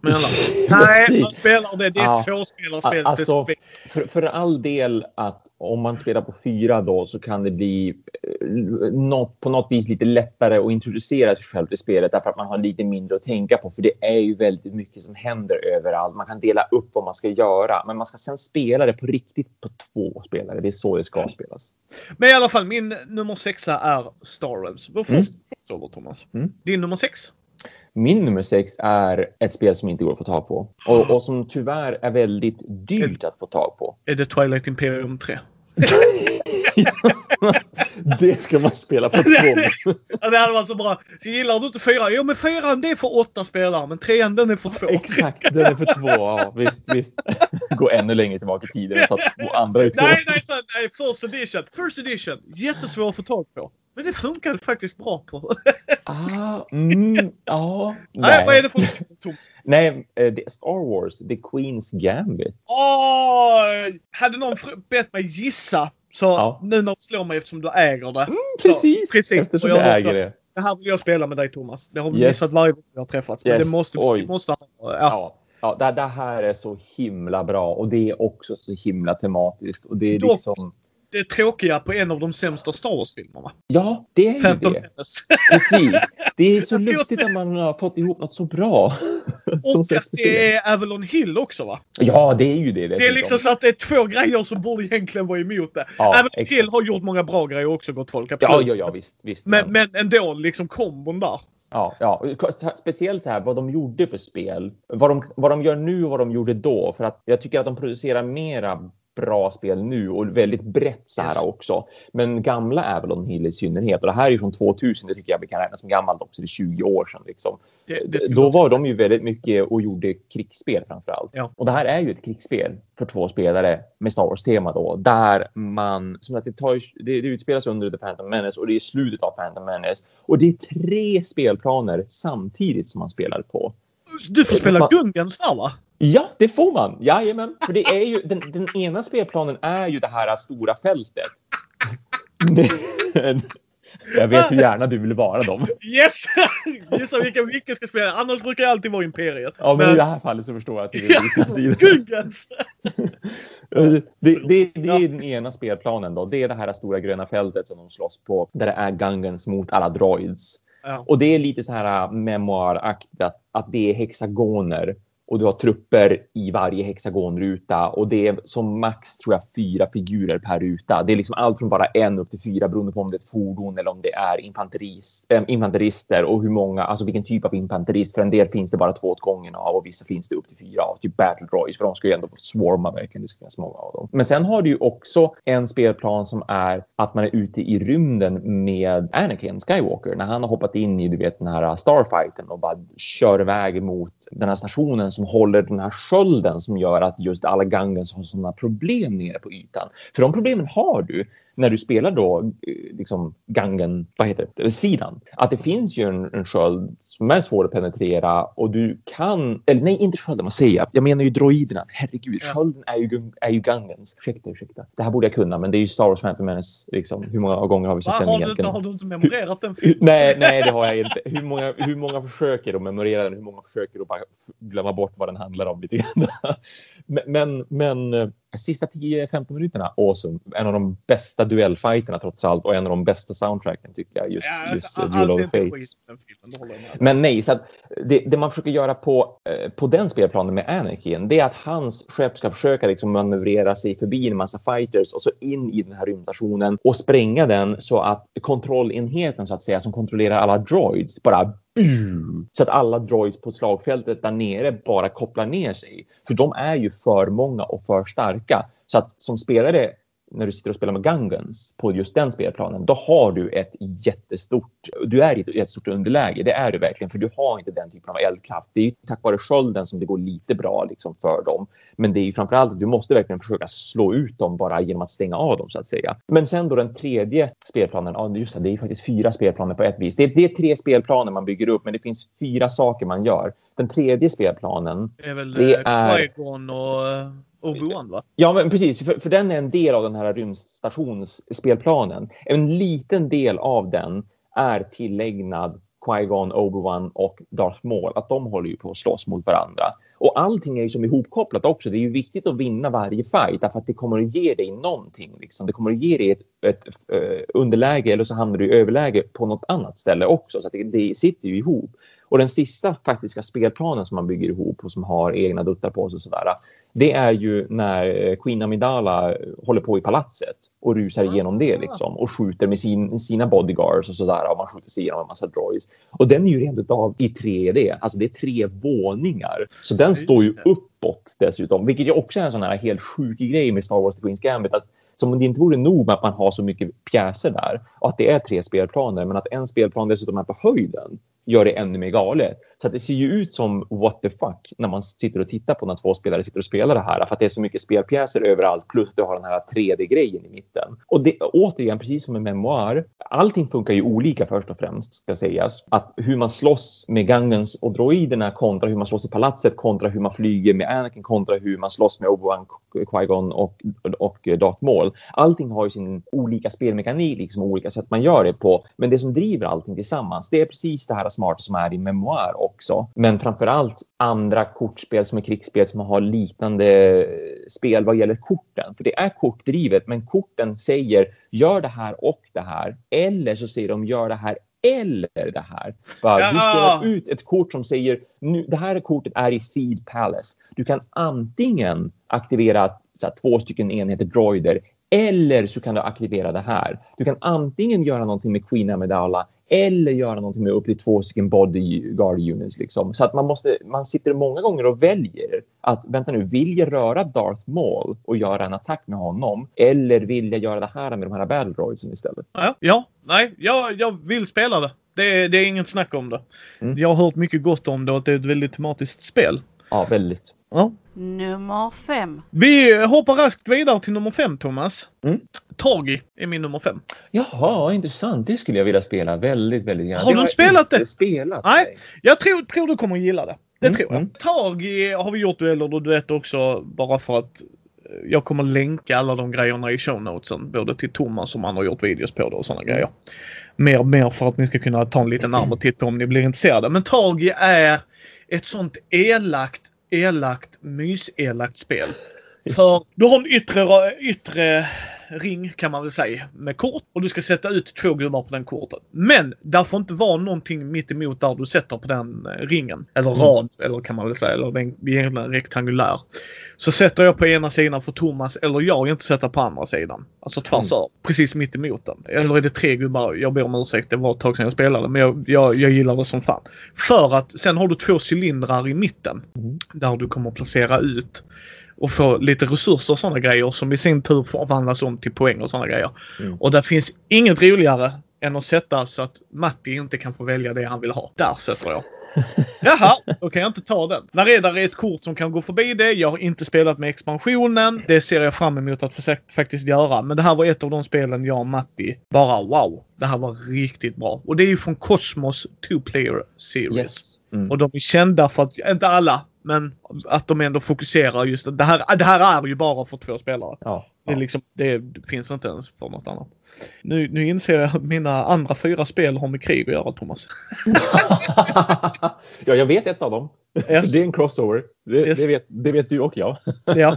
[SPEAKER 1] Mellan. Nej, man spelar det. Det är
[SPEAKER 2] Ja.
[SPEAKER 1] ett tvåspelarspel
[SPEAKER 2] Alltså. För, för all del att om man spelar på fyra då så kan det bli eh, något, på något vis lite lättare att introducera sig själv till spelet därför att man har lite mindre att tänka på. För det är ju väldigt mycket som händer överallt. Man kan dela upp vad man ska göra, men man ska sen spela det på riktigt på två spelare. Det är så det ska spelas.
[SPEAKER 1] Men i alla fall, min nummer sexa är Star Realms. Vår
[SPEAKER 2] Mm.
[SPEAKER 1] första crossover, Thomas.
[SPEAKER 2] Mm.
[SPEAKER 1] Din nummer sex?
[SPEAKER 2] Min nummer sex är ett spel som inte går att få tag på och, och som tyvärr är väldigt dyrt att få tag på.
[SPEAKER 1] Är det Twilight Imperium 3?
[SPEAKER 2] det ska man spela på två.
[SPEAKER 1] Det hade varit så bra. Så gillar du inte fyran? Jo, men fyran det är för åtta spelare, men trean den är för två.
[SPEAKER 2] Exakt, den är för två. Ja, visst, visst. Gå ännu längre tillbaka i tiden och ta två andra utgåvor.
[SPEAKER 1] Nej, nej, så, nej, first edition. First edition. Jättesvår att få tag på. Men det funkade faktiskt bra på.
[SPEAKER 2] Ah, mm, ja.
[SPEAKER 1] Nej, vad är det för?
[SPEAKER 2] Nej, eh, det Star Wars, The Queen's Gambit.
[SPEAKER 1] Åh, hade någon bett mig gissa så
[SPEAKER 2] Ja.
[SPEAKER 1] nu när du slår mig eftersom du äger det.
[SPEAKER 2] Precis,
[SPEAKER 1] Så, precis.
[SPEAKER 2] eftersom jag
[SPEAKER 1] jag
[SPEAKER 2] äger det.
[SPEAKER 1] Det här vill jag spela med dig Thomas. Det har vi
[SPEAKER 2] Yes.
[SPEAKER 1] missat varje gång vi har träffats. Men
[SPEAKER 2] Yes.
[SPEAKER 1] det måste
[SPEAKER 2] Oj.
[SPEAKER 1] vi måste ha. Ja.
[SPEAKER 2] Ja, ja det, det här är så himla bra och det är också så himla tematiskt. Och det är
[SPEAKER 1] Dock-
[SPEAKER 2] liksom...
[SPEAKER 1] Det tråkiga på en av de sämsta Star Wars-filmerna.
[SPEAKER 2] Ja, det är ju
[SPEAKER 1] Phantom
[SPEAKER 2] det.
[SPEAKER 1] Menace.
[SPEAKER 2] Precis. Det är så lustigt att man har fått ihop något så bra.
[SPEAKER 1] Och att det är Avalon Hill också va?
[SPEAKER 2] Ja, det är ju det.
[SPEAKER 1] Det är liksom så att det är två grejer som borde egentligen vara emot det.
[SPEAKER 2] Ja,
[SPEAKER 1] Avalon
[SPEAKER 2] exakt.
[SPEAKER 1] Hill har gjort många bra grejer också gott folk.
[SPEAKER 2] Ja,
[SPEAKER 1] Absolut.
[SPEAKER 2] ja, ja, visst. visst
[SPEAKER 1] Men, men ändå liksom kombon där.
[SPEAKER 2] Ja, ja. Speciellt här vad de gjorde för spel. Vad de, vad de gör nu och vad de gjorde då. För att jag tycker att de producerar mera bra spel nu och väldigt brett så här också. Men gamla Avalon Hill i synnerhet. Och det här är ju från 2000. Det tycker jag vi kan räkna som gammalt också. Det är 20 år sedan liksom.
[SPEAKER 1] Det, det
[SPEAKER 2] Då var de ju väldigt mycket och gjorde krigsspel framför allt.
[SPEAKER 1] Ja.
[SPEAKER 2] Och det här är ju ett krigsspel för två spelare med Star Wars-tema då. Där man, som att det, tar, det, det utspelas under The Phantom Menace och det är slutet av Phantom Menace. Och det är tre spelplaner samtidigt som man spelar på.
[SPEAKER 1] Du får spela
[SPEAKER 2] Man-
[SPEAKER 1] Gungans där va?
[SPEAKER 2] Ja, det får man. Jajamän. För det är ju, den, den ena spelplanen är ju det här stora fältet. Men- Jag vet hur gärna du vill vara dem.
[SPEAKER 1] Yes! Gissa vilken vilken ska spela. Annars brukar jag alltid vara Imperiet.
[SPEAKER 2] Ja, men i det här fallet så förstår jag att du
[SPEAKER 1] Ja,
[SPEAKER 2] byta sida.
[SPEAKER 1] Gungans!
[SPEAKER 2] Det, det, det, det är den ena spelplanen då. Det är det här stora gröna fältet som de slåss på. Där det är Gungans mot alla droids.
[SPEAKER 1] Ja.
[SPEAKER 2] Och det är lite så här äh, memoaraktigt att, att det är hexagoner. Och du har trupper i varje hexagonruta. Och det är som max tror jag fyra figurer per ruta. Det är liksom allt från bara en upp till fyra beroende på om det är ett fordon eller om det är infanterist, äh, infanterister. Och hur många, alltså vilken typ av infanterist. För en del finns det bara två åt gången av och vissa finns det upp till fyra av. Typ battle Royce För de ska ju ändå swarma verkligen. Det ska finnas många av dem. Men sen har du ju också en spelplan som är att man är ute i rymden med Anakin Skywalker. När han har hoppat in i du vet, den här starfighten och bara kör iväg mot den här stationen som håller den här skölden som gör att just alla gangens har sådana problem nere på ytan. För de problemen har du när du spelar då eh, liksom gangen, vad heter det, sidan. Att det finns ju en, en sköld som är svår att penetrera och du kan, eller nej inte skölden, vad säger jag? Jag menar ju droiderna. Herregud,
[SPEAKER 1] Ja.
[SPEAKER 2] skölden är ju, är ju Gungans. Ursäkta, ursäkta. Det här borde jag kunna, men det är ju Star Wars Phantom Menace. Liksom. Hur många gånger har vi sett
[SPEAKER 1] Va,
[SPEAKER 2] den
[SPEAKER 1] har, du
[SPEAKER 2] egentligen?
[SPEAKER 1] har du inte memorerat den filmen?
[SPEAKER 2] Nej, nej, det har jag inte. Hur många, hur många försöker att memorera den? Hur många försöker att bara glömma bort vad den handlar om lite grann? Men, men, men eh, sista 10-15 minuterna, awesome. En av de bästa duellfighterna trots allt och en av de bästa soundtracken tycker jag. Just,
[SPEAKER 1] Ja,
[SPEAKER 2] just
[SPEAKER 1] alltså,
[SPEAKER 2] uh, Duel of Fates. Men nej, så det, det man försöker göra på, eh, på den spelplanen med Anakin, det är att hans skepp ska försöka liksom manövrera sig förbi en massa fighters och så in i den här rymdstationen och spränga den så att kontrollenheten så att säga som kontrollerar alla droids bara så att alla droids på slagfältet där nere bara kopplar ner sig. För de är ju för många och för starka. Så att som spelare när du sitter och spelar med Gungans på just den spelplanen, då har du ett jättestort, du är i ett jättestort underläge. Det är du verkligen, för du har inte den typen av eldkraft. Det är tack vare skölden som det går lite bra liksom för dem. Men det är framför allt att du måste verkligen försöka slå ut dem bara genom att stänga av dem så att säga. Men sen då den tredje spelplanen, ja just det, det är faktiskt fyra spelplaner på ett vis. Det är, det är tre spelplaner man bygger upp, men det finns fyra saker man gör. Den tredje spelplanen,
[SPEAKER 1] Det är väl
[SPEAKER 2] Det
[SPEAKER 1] eh,
[SPEAKER 2] är-
[SPEAKER 1] och eh, Obi-Wan va?
[SPEAKER 2] Ja, men precis. För, för den är en del av den här rymdstationsspelplanen. En liten del av den är tillägnad Qui-Gon, Obi-Wan och Darth Maul, att de håller ju på att slåss mot varandra. Och allting är ju som ihopkopplat också. Det är ju viktigt att vinna varje fight därför att det kommer att ge dig någonting. Liksom. Det kommer att ge dig ett, ett uh, underläge eller så hamnar du i överläge på något annat ställe också. Så det, det sitter ju ihop. Och den sista faktiska spelplanen som man bygger ihop och som har egna duttar på sig och sådär. Det är ju när Queen Amidala håller på i palatset och rusar igenom det liksom och skjuter med sin, sina bodyguards och sådär och man skjuter sig igenom en massa droids. Och den är ju rent utav i 3D, alltså det är tre våningar. Så den står ju uppåt dessutom, vilket ju också är en sån här helt sjuk grej med Star Wars The Queen's Gambit. Att som om det inte vore nog med att man har så mycket pjäser där och att det är tre spelplaner, men att en spelplan dessutom är på höjden gör det ännu mer galet. Så att det ser ju ut som what the fuck när man sitter och tittar på när två spelare sitter och spelar det här. För att det är så mycket spelpjäser överallt plus du har den här 3D-grejen i mitten. Och det, återigen, precis som en memoar, allting funkar ju olika först och främst ska sägas. Att hur man slåss med Gangens och droiderna kontra hur man slåss i palatset kontra hur man flyger med Anakin kontra hur man slåss med Obi-Wan, Qui-Gon och, och Darth Maul. Allting har ju sin olika spelmekanik, liksom olika sätt man gör det på. Men det som driver allting tillsammans, det är precis det här smarta som är i memoar också. Men framför allt andra kortspel som är krigsspel som har liknande spel vad gäller korten. För det är kortdrivet, men korten säger gör det här och det här. Eller så säger de gör det här eller det här. Bara, ja. Du spelar ut ett kort som säger nu, det här kortet är i Feed Palace. Du kan antingen aktivera här, två stycken enheter droider eller så kan du aktivera det här. Du kan antingen göra någonting med Queen Amidala eller göra någonting med upp till två stycken bodyguard units. Liksom. Så att man, måste, man sitter många gånger och väljer att vänta nu, vill jag röra Darth Maul och göra en attack med honom? Eller vill jag göra det här med de här battle droidsen istället?
[SPEAKER 1] Ja, ja nej, jag, jag vill spela det. Det, det är inget snack om det. Mm. Jag har hört mycket gott om det och att det är ett väldigt tematiskt spel.
[SPEAKER 2] Ja, väldigt.
[SPEAKER 1] Ja.
[SPEAKER 3] Nummer fem.
[SPEAKER 1] Vi hoppar raskt vidare till nummer fem, Thomas.
[SPEAKER 2] Mm.
[SPEAKER 1] Tagi är min nummer fem.
[SPEAKER 2] Jaha, intressant. Det skulle jag vilja spela väldigt, väldigt gärna.
[SPEAKER 1] Har du spelat det?
[SPEAKER 2] Spelat,
[SPEAKER 1] nej. nej. Jag tror, tror du kommer att gilla det. Det
[SPEAKER 2] mm,
[SPEAKER 1] tror jag.
[SPEAKER 2] Mm.
[SPEAKER 1] Tagi har vi gjort dueller och duett också bara för att eh, jag kommer länka alla de grejerna i show notesen. Både till Thomas som han har gjort videos på det och sådana grejer. Mer, mer för att ni ska kunna ta en liten närmare titt på om ni blir intresserade. Men Tagi är ett sånt elakt elakt, myselakt spel. För du har en yttre, yttre ring kan man väl säga med kort och du ska sätta ut två gubbar på den kortet. Men där får inte vara någonting mitt emot där du sätter på den eh, ringen. Eller mm. rad, eller kan man väl säga. Eller den är egentligen rektangulär. Så sätter jag på ena sidan för Thomas eller jag inte sätta på andra sidan. Alltså tvärs mm. Precis mitt emot den. Eller är det tre gubbar? Jag ber om ursäkt. Det var ett tag sedan jag spelade. Men jag, jag, jag gillar det som fan. För att sen har du två cylindrar i mitten. Mm. Där du kommer placera ut och få lite resurser och sådana grejer som i sin tur förvandlas om till poäng och sådana grejer. Mm. Och det finns inget roligare än att sätta så att Matti inte kan få välja det han vill ha. Där sätter jag. Jaha, då kan jag inte ta den. När är det ett kort som kan gå förbi det? Jag har inte spelat med expansionen. Det ser jag fram emot att faktiskt göra. Men det här var ett av de spelen jag och Matti bara wow. Det här var riktigt bra. Och det är ju från Cosmos Two Player Series. Yes. Mm. Och de är kända för att, inte alla, men att de ändå fokuserar just det här. Det här är ju bara för två spelare.
[SPEAKER 2] Ja,
[SPEAKER 1] det, är liksom, det finns inte ens för något annat. Nu, nu inser jag att mina andra fyra spel har med krig att göra, Thomas.
[SPEAKER 2] ja, jag vet ett av dem. Yes. Det är en crossover. Det, yes. det, vet, det vet du och jag.
[SPEAKER 1] ja.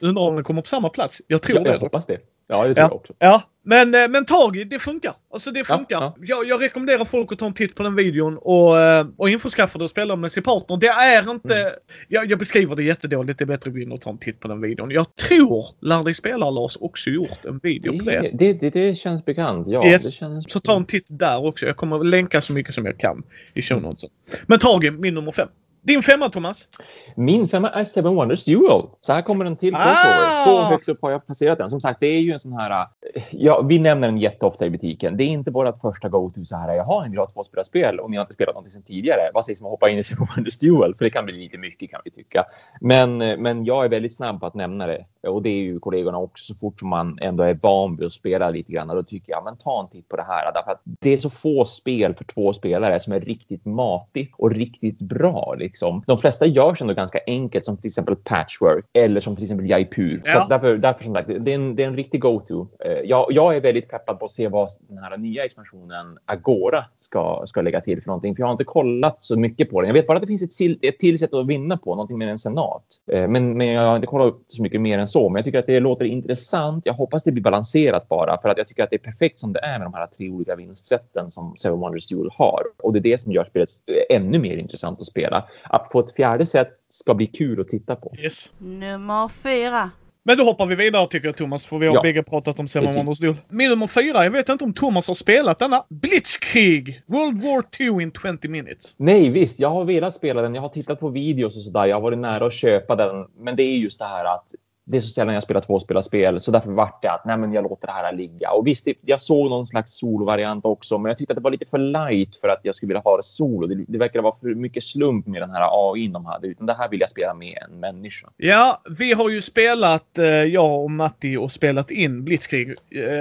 [SPEAKER 1] Undrar om den kommer på samma plats. Jag tror
[SPEAKER 2] ja,
[SPEAKER 1] det.
[SPEAKER 2] Jag hoppas det. Ja, det tror
[SPEAKER 1] ja.
[SPEAKER 2] jag också.
[SPEAKER 1] Ja, men, eh, men Tagi, det funkar. Alltså det funkar.
[SPEAKER 2] Ja, ja.
[SPEAKER 1] Jag, jag, rekommenderar folk att ta en titt på den videon och, eh, och införskaffa det och spela med sin partner. Det är inte... Mm. Jag, jag, beskriver det jättedåligt. Det är bättre att gå in och ta en titt på den videon. Jag tror Lär dig spela Lars också gjort en video på det.
[SPEAKER 2] Det, det, det känns bekant. Ja,
[SPEAKER 1] yes.
[SPEAKER 2] det känns...
[SPEAKER 1] Så ta en titt där också. Jag kommer länka så mycket som jag kan i show notesen. Men Tagi, min nummer fem. Din femma, Thomas?
[SPEAKER 2] Min femma är Seven Wonders Duel. Så här kommer den till ah! Så högt upp har jag placerat den. Som sagt, det är ju en sån här... Ja, vi nämner den jätteofta i butiken. Det är inte vårt första go-to så här. Jaha, ni vill ha tvåspelarspel och ni har inte spelat någonting sedan tidigare. Vad sägs om att hoppa in i Seven Wonders Duel? För det kan bli lite mycket kan vi tycka. Men, men jag är väldigt snabb på att nämna det och det är ju kollegorna också. Så fort som man ändå är van vid att spela lite grann, då tycker jag men ta en titt på det här. Därför att det är så få spel för två spelare som är riktigt matigt och riktigt bra. Liksom. De flesta görs ändå ganska enkelt, som till exempel Patchwork eller som till exempel Jaipur.
[SPEAKER 1] Ja.
[SPEAKER 2] Så därför, därför som sagt, det är en, det är en riktig go-to. Eh, Jag, jag är väldigt peppad på att se vad den här nya expansionen Agora ska, ska lägga till för någonting. För jag har inte kollat så mycket på den. Jag vet bara att det finns ett, till- ett till sätt att vinna på, någonting med en senat. Eh, Men, men jag har inte kollat upp så mycket mer än så. Men jag tycker att det låter intressant. Jag hoppas det blir balanserat bara för att jag tycker att det är perfekt som det är med de här tre olika vinstsätten som Seven Wonders Duel har. Och det är det som gör spelet ännu mer intressant att spela. Att få ett fjärde sätt ska bli kul att titta på.
[SPEAKER 1] Yes.
[SPEAKER 3] Nummer fyra.
[SPEAKER 1] Men då hoppar vi vidare tycker jag Thomas, för vi har
[SPEAKER 2] Ja.
[SPEAKER 1] bägge pratat om Seven. Wonders Duel. Min nummer fyra, jag vet inte om Thomas har spelat denna. Blitzkrieg! World War 2 in 20 minutes.
[SPEAKER 2] Nej, visst, jag har velat spela den. Jag har tittat på videos och sådär. Jag har varit nära att köpa den. Men det är just det här att det är så sällan jag spelar tvåspelarspel, så därför vart det att nej, men jag låter det här ligga. Och visst, jag såg någon slags solovariant också, men jag tyckte att det var lite för light för att jag skulle vilja ha det solo. Det, det verkar vara för mycket slump med den här AI de hade, utan det här vill jag spela med en människa.
[SPEAKER 1] Ja, vi har ju spelat, eh, jag och Matti, och spelat in Blitzkrieg. Eh,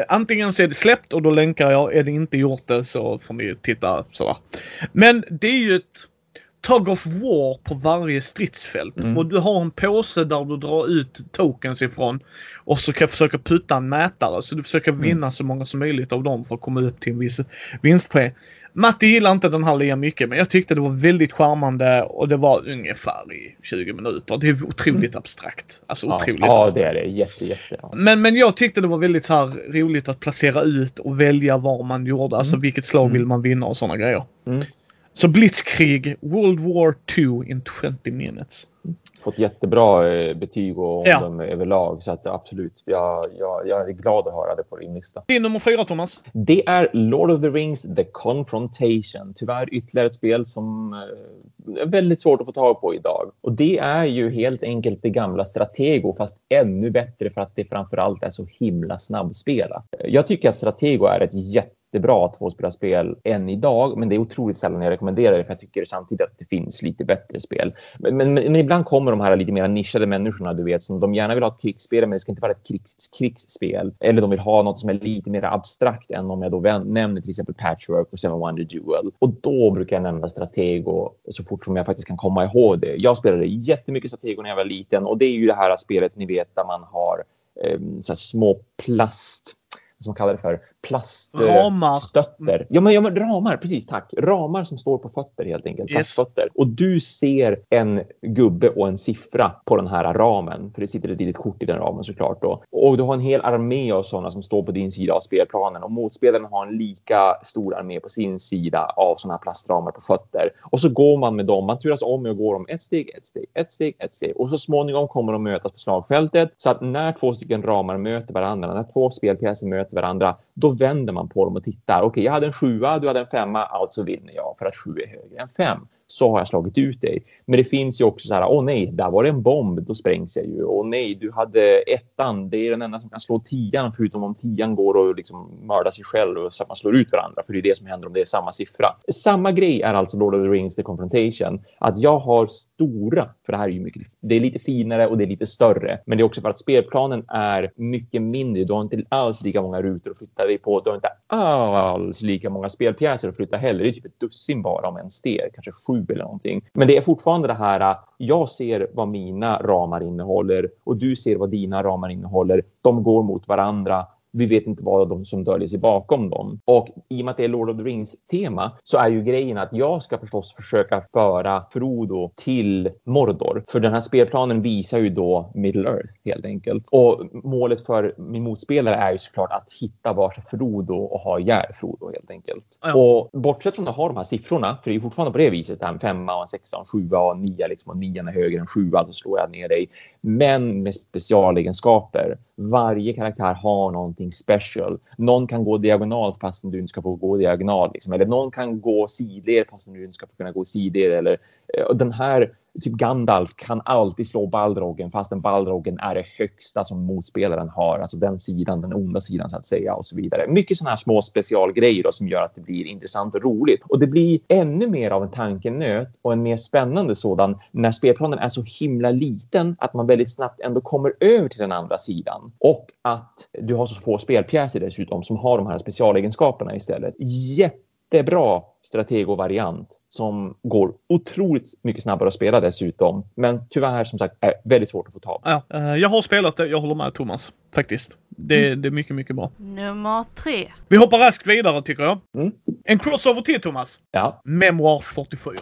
[SPEAKER 1] antingen så är det släppt och då länkar jag. Är det inte gjort det så får ni titta sådär. Men det är ju ett tug of war på varje stridsfält.
[SPEAKER 2] Mm.
[SPEAKER 1] Och du har en påse där du drar ut tokens ifrån. Och så kan jag försöka putta en mätare. Så du försöker vinna så många som möjligt av dem för att komma upp till en viss vinstpoäng. Matti gillar inte den här lika mycket men jag tyckte det var väldigt charmande och det var ungefär i 20 minuter. Det är otroligt abstrakt. Alltså
[SPEAKER 2] Ja,
[SPEAKER 1] otroligt
[SPEAKER 2] ja
[SPEAKER 1] abstrakt.
[SPEAKER 2] det är det. Jätte, jätte. Ja.
[SPEAKER 1] Men, men jag tyckte det var väldigt så roligt att placera ut och välja var man gjorde. Alltså vilket slag
[SPEAKER 2] Mm.
[SPEAKER 1] vill man vinna och sådana grejer.
[SPEAKER 2] Mm.
[SPEAKER 1] Så Blitzkrieg, World War 2 in 20 minutes.
[SPEAKER 2] Fått jättebra eh, betyg och
[SPEAKER 1] Ja.
[SPEAKER 2] omdöme överlag, så att absolut. Jag, jag, jag är glad att höra det på din lista.
[SPEAKER 1] Din nummer fyra Thomas.
[SPEAKER 2] Det är Lord of the Rings The Confrontation. Tyvärr ytterligare ett spel som eh, är väldigt svårt att få tag på idag. Och det är ju helt enkelt det gamla Stratego fast ännu bättre för att det framförallt är så himla snabbspelat. Jag tycker att Stratego är ett jättebra tvåspelarspel än idag, men det är otroligt sällan jag rekommenderar det för jag tycker samtidigt att det finns lite bättre spel. Men, men, men ibland kommer de här lite mer nischade människorna, du vet, som de gärna vill ha ett krigsspel, men det ska inte vara ett krigs, krigsspel. Eller de vill ha något som är lite mer abstrakt än om jag då nämner till exempel Patchwork och Seven Wonder Duel. Och då brukar jag nämna Stratego så fort som jag faktiskt kan komma ihåg det. Jag spelade jättemycket Stratego när jag var liten och det är ju det här spelet ni vet där man har eh, så här små plast som man kallar det för plaststötter. Ja men, ja, men ramar, precis tack. Ramar som står på fötter helt enkelt.
[SPEAKER 1] Yes.
[SPEAKER 2] Plastfötter. Och du ser en gubbe och en siffra på den här ramen. För det sitter ett litet kort i den ramen såklart då. Och du har en hel armé av sådana som står på din sida av spelplanen. Och motspelaren har en lika stor armé på sin sida av sådana här plastramar på fötter. Och så går man med dem. Man turas om med att gå dem ett steg, ett steg, ett steg, ett steg. Och så småningom kommer de mötas på slagfältet. Så att när två stycken ramar möter varandra, när två spelpjäser möter varandra, då vänder man på dem och tittar. Okej, jag hade en sjua, du hade en femma, alltså vinner jag för att sju är högre än fem. Så har jag slagit ut dig. Men det finns ju också så här, åh nej, där var det en bomb, då sprängs jag ju. Åh nej, du hade ettan, det är den enda som kan slå tian, förutom om tian går och liksom mördar sig själv och så att man slår ut varandra, för det är det som händer om det är samma siffra. Samma grej är alltså Lord of the Rings The Confrontation, att jag har stora, för det här är ju mycket, det är lite finare och det är lite större, men det är också för att spelplanen är mycket mindre. Du har inte alls lika många rutor att flytta dig på. Du har inte alls lika många spelpjäser att flytta heller. Det är typ ett dussin bara om ens det, kanske sju eller någonting. Men det är fortfarande det här. Äh, jag ser vad mina ramar innehåller och du ser vad dina ramar innehåller. De går mot varandra. Vi vet inte vad de som döljer sig bakom dem. Och i och med att det är Lord of the Rings tema så är ju grejen att jag ska förstås försöka föra Frodo till Mordor. För den här spelplanen visar ju då Middle Earth helt enkelt. Och målet för min motspelare är ju såklart att hitta varsin Frodo och ha ihjäl Frodo helt enkelt.
[SPEAKER 1] Ja.
[SPEAKER 2] Och bortsett från att ha de här siffrorna, för det är ju fortfarande på det viset, med femma och en sexa och en sjua och en nia liksom, och nian är högre än sjua, så slår jag ner dig. Men med specialegenskaper. Varje karaktär har någonting special. Någon kan gå diagonalt fastän du inte ska få gå diagonalt. Liksom. Eller någon kan gå sidled fastän du inte ska få kunna gå sidled. Eller, eh, och den här typ Gandalf kan alltid slå Balrogen fastän Balrogen är det högsta som motspelaren har, alltså den sidan, den onda sidan så att säga och så vidare. Mycket sådana här små specialgrejer då, som gör att det blir intressant och roligt och det blir ännu mer av en tankenöt och en mer spännande sådan när spelplanen är så himla liten att man väldigt snabbt ändå kommer över till den andra sidan och att du har så få spelpjäser dessutom som har de här specialegenskaperna istället. Jättebra strategovariant som går otroligt mycket snabbare att spela dessutom. Men tyvärr som sagt är väldigt svårt att få tag
[SPEAKER 1] på. Ja, eh, jag har spelat det. Jag håller med Thomas faktiskt. Det, mm. det är mycket, mycket bra.
[SPEAKER 3] Nummer tre.
[SPEAKER 1] Vi hoppar raskt vidare tycker jag.
[SPEAKER 2] Mm.
[SPEAKER 1] En crossover till Thomas.
[SPEAKER 2] Ja.
[SPEAKER 1] Memoir 44.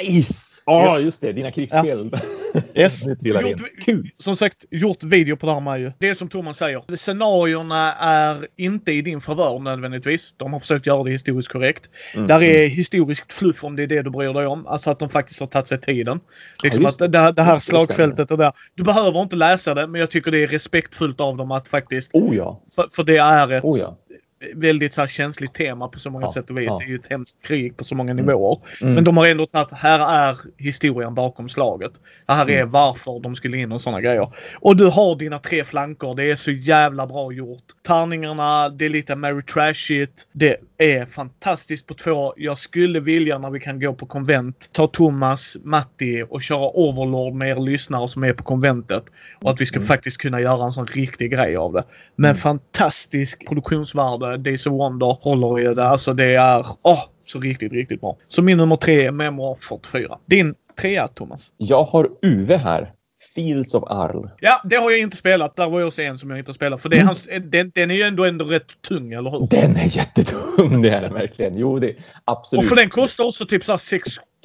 [SPEAKER 2] Nice! Ja, yes. just det. Dina krigsspel. Ja.
[SPEAKER 1] Yes. gjort, Kul! Som sagt, gjort video på det här med ju. Det är som Thomas säger. Scenarierna är inte i din favör nödvändigtvis. De har försökt göra det historiskt korrekt. Mm. Där är historiskt fluff om det är det du bryr dig om. Alltså att de faktiskt har tagit sig tiden. Liksom ja, att det, det, här slagfältet och där. Du behöver inte läsa det, men jag tycker det är respektfullt av dem att faktiskt...
[SPEAKER 2] Oh ja!
[SPEAKER 1] För, för det är ett...
[SPEAKER 2] Oh ja
[SPEAKER 1] väldigt så här känsligt tema på så många ja, sätt och vis. Ja. Det är ju ett hemskt krig på så många mm. nivåer. Mm. Men de har ändå tagit, här är historien bakom slaget. Det här är mm. varför de skulle in och sådana grejer. Och du har dina tre flanker. Det är så jävla bra gjort. Tärningarna, det är lite Mary Trashigt. Det är fantastiskt på två. Jag skulle vilja när vi kan gå på konvent ta Thomas, Matti och köra Overlord med er lyssnare som är på konventet. Och att vi ska mm. faktiskt kunna göra en sån riktig grej av det. Men mm. fantastisk produktionsvärde. Days of Wonder håller i det. Alltså det är åh, så riktigt, riktigt bra. Så min nummer tre är Memoir 44. Din trea Thomas?
[SPEAKER 2] Jag har Uwe här. Fields of Arl.
[SPEAKER 1] Ja, det har jag inte spelat. Där var jag också en som jag inte spelat. För det är mm. hans, den, den är ju ändå, ändå rätt tung, eller hur?
[SPEAKER 2] Den är jättetung, det är den verkligen. Jo, det absolut.
[SPEAKER 1] Och för den kostar också typ så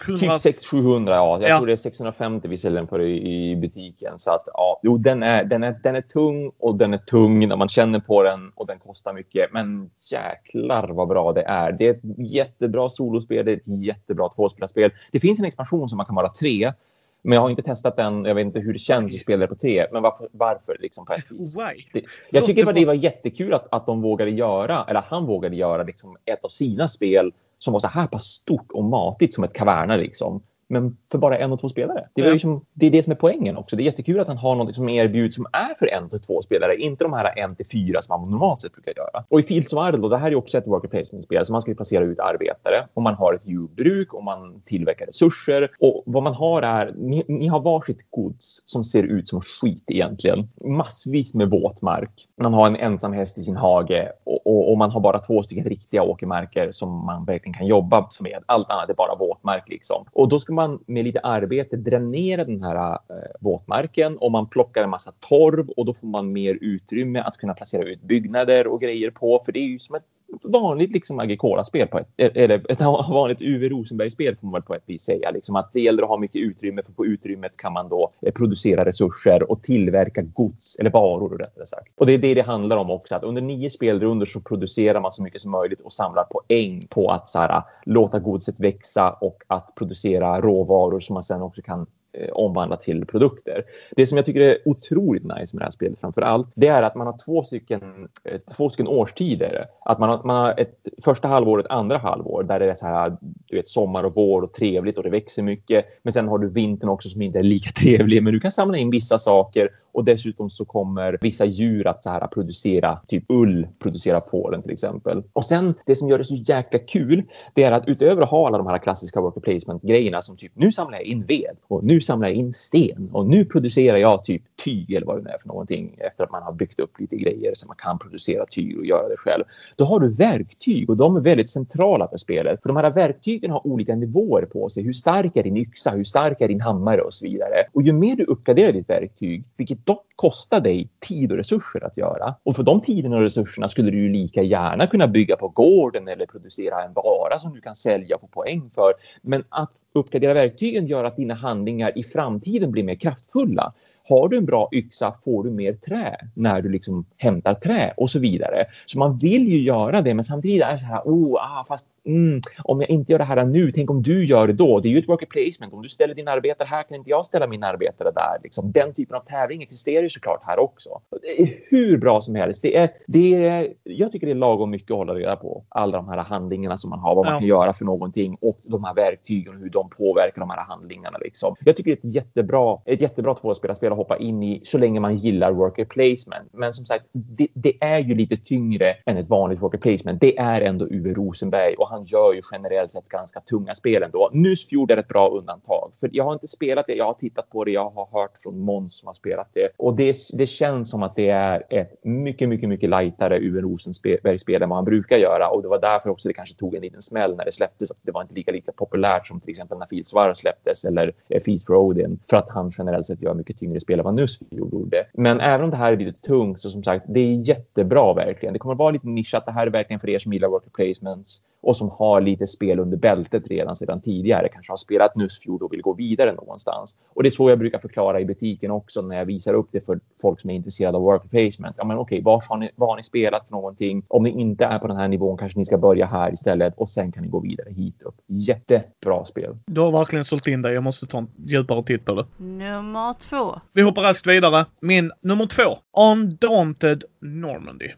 [SPEAKER 1] 600...
[SPEAKER 2] Typ 600-700, ja. Jag ja. tror det är 650 vi säljer den för i, i butiken. Så att ja, jo, den är, den, är, den är tung och den är tung när man känner på den och den kostar mycket. Men jäklar vad bra det är. Det är ett jättebra solospel, det är ett jättebra tvåspelarspel. Det finns en expansion som man kan vara tre men jag har inte testat den. Jag vet inte hur det känns att spela det på tre. Men varför? varför liksom på ett vis? Det, jag tycker att det var jättekul att, att de vågade göra, eller han vågade göra liksom ett av sina spel som var så här pass stort och matigt som ett kaverna liksom. Men för bara en och två spelare. Det, är liksom, det är det som är poängen också. Det är jättekul att han har något som erbjuds som är för en till två spelare, inte de här en till fyra som man normalt sett brukar göra. Och i Fields of Idle, det här är också ett worker placement-spel, så man ska ju placera ut arbetare och man har ett jordbruk och man tillverkar resurser och vad man har är, ni, ni har varsitt gods som ser ut som skit egentligen. Massvis med våtmark. Man har en ensam häst i sin hage och, och, och man har bara två stycken riktiga åkermarker som man verkligen kan jobba med. Allt annat är bara våtmark liksom. Och då ska man med lite arbete dränera den här eh, våtmarken och man plockar en massa torv och då får man mer utrymme att kunna placera ut byggnader och grejer på. För det är ju som ett vanligt liksom Agricola-spel på ett, eh, eller ett vanligt Uwe Rosenberg-spel får man väl på ett vis säga. Liksom att det gäller att ha mycket utrymme för på utrymmet kan man då eh, producera resurser och tillverka gods eller varor rättare sagt. Och det är det det handlar om också att under nio spelrundor så producerar man så mycket som möjligt och samlar poäng på att så här, låta godset växa och att producera råvaror som man sen också kan Eh, omvandla till produkter. Det som jag tycker är otroligt nice med det här spelet framför allt, det är att man har två stycken, eh, två stycken årstider. Att man har, man har ett första halvår och ett andra halvår där det är så här, du vet, sommar och vår och trevligt och det växer mycket. Men sen har du vintern också som inte är lika trevlig, men du kan samla in vissa saker och dessutom så kommer vissa djur att så här producera typ ull, producera fåren till exempel. Och sen det som gör det så jäkla kul, det är att utöver att ha alla de här klassiska worker placement grejerna som typ nu samlar jag in ved och nu samlar jag in sten och nu producerar jag typ tyg eller vad det är för någonting efter att man har byggt upp lite grejer så man kan producera tyg och göra det själv. Då har du verktyg och de är väldigt centrala för spelet. För de här verktygen har olika nivåer på sig. Hur stark är din yxa? Hur stark är din hammare och så vidare? Och ju mer du uppgraderar ditt verktyg, vilket dock kostar dig tid och resurser att göra. Och för de tiderna och resurserna skulle du ju lika gärna kunna bygga på gården eller producera en vara som du kan sälja och få poäng för. Men att uppgradera verktygen gör att dina handlingar i framtiden blir mer kraftfulla har du en bra yxa får du mer trä när du liksom hämtar trä och så vidare. Så man vill ju göra det, men samtidigt är det så här, oh, ah, fast mm, om jag inte gör det här nu, tänk om du gör det då? Det är ju ett worker placement. Om du ställer din arbetare här kan inte jag ställa min arbetare där. Liksom, den typen av tävling existerar ju såklart här också. Det är hur bra som helst. Det är, det är, jag tycker det är lagom mycket att hålla reda på. Alla de här handlingarna som man har, vad man
[SPEAKER 1] Ja.
[SPEAKER 2] kan göra för någonting och de här verktygen och hur de påverkar de här handlingarna. Liksom. Jag tycker det är ett jättebra, ett jättebra tvåspelarspel hoppa in i så länge man gillar worker placement. Men som sagt, det, det är ju lite tyngre än ett vanligt worker placement. Det är ändå Uwe Rosenberg och han gör ju generellt sett ganska tunga spel ändå. Nusfjord är ett bra undantag, för jag har inte spelat det. Jag har tittat på det. Jag har hört från Måns som har spelat det och det, det känns som att det är ett mycket, mycket, mycket lightare Uwe Rosenberg-spel än vad han brukar göra och det var därför också det kanske tog en liten smäll när det släpptes. Att det var inte lika, lika populärt som till exempel när Fields släpptes eller Feast for Odin för att han generellt sett gör mycket tyngre spel spela vad Nusfjord gjorde. Men även om det här är lite tungt så som sagt, det är jättebra verkligen. Det kommer att vara lite nischat. Det här är verkligen för er som gillar worker placements och som har lite spel under bältet redan sedan tidigare, kanske har spelat Nusfjord och vill gå vidare någonstans. Och det är så jag brukar förklara i butiken också när jag visar upp det för folk som är intresserade av worker placement. Ja, men okej, var har ni, vad har ni spelat för någonting? Om ni inte är på den här nivån kanske ni ska börja här istället och sen kan ni gå vidare hit upp. Jättebra spel.
[SPEAKER 1] Du har verkligen sålt in dig. Jag måste ta en djupare titt på det.
[SPEAKER 3] Nummer två.
[SPEAKER 1] Vi hoppar raskt vidare. Min nummer två. Undaunted Normandy.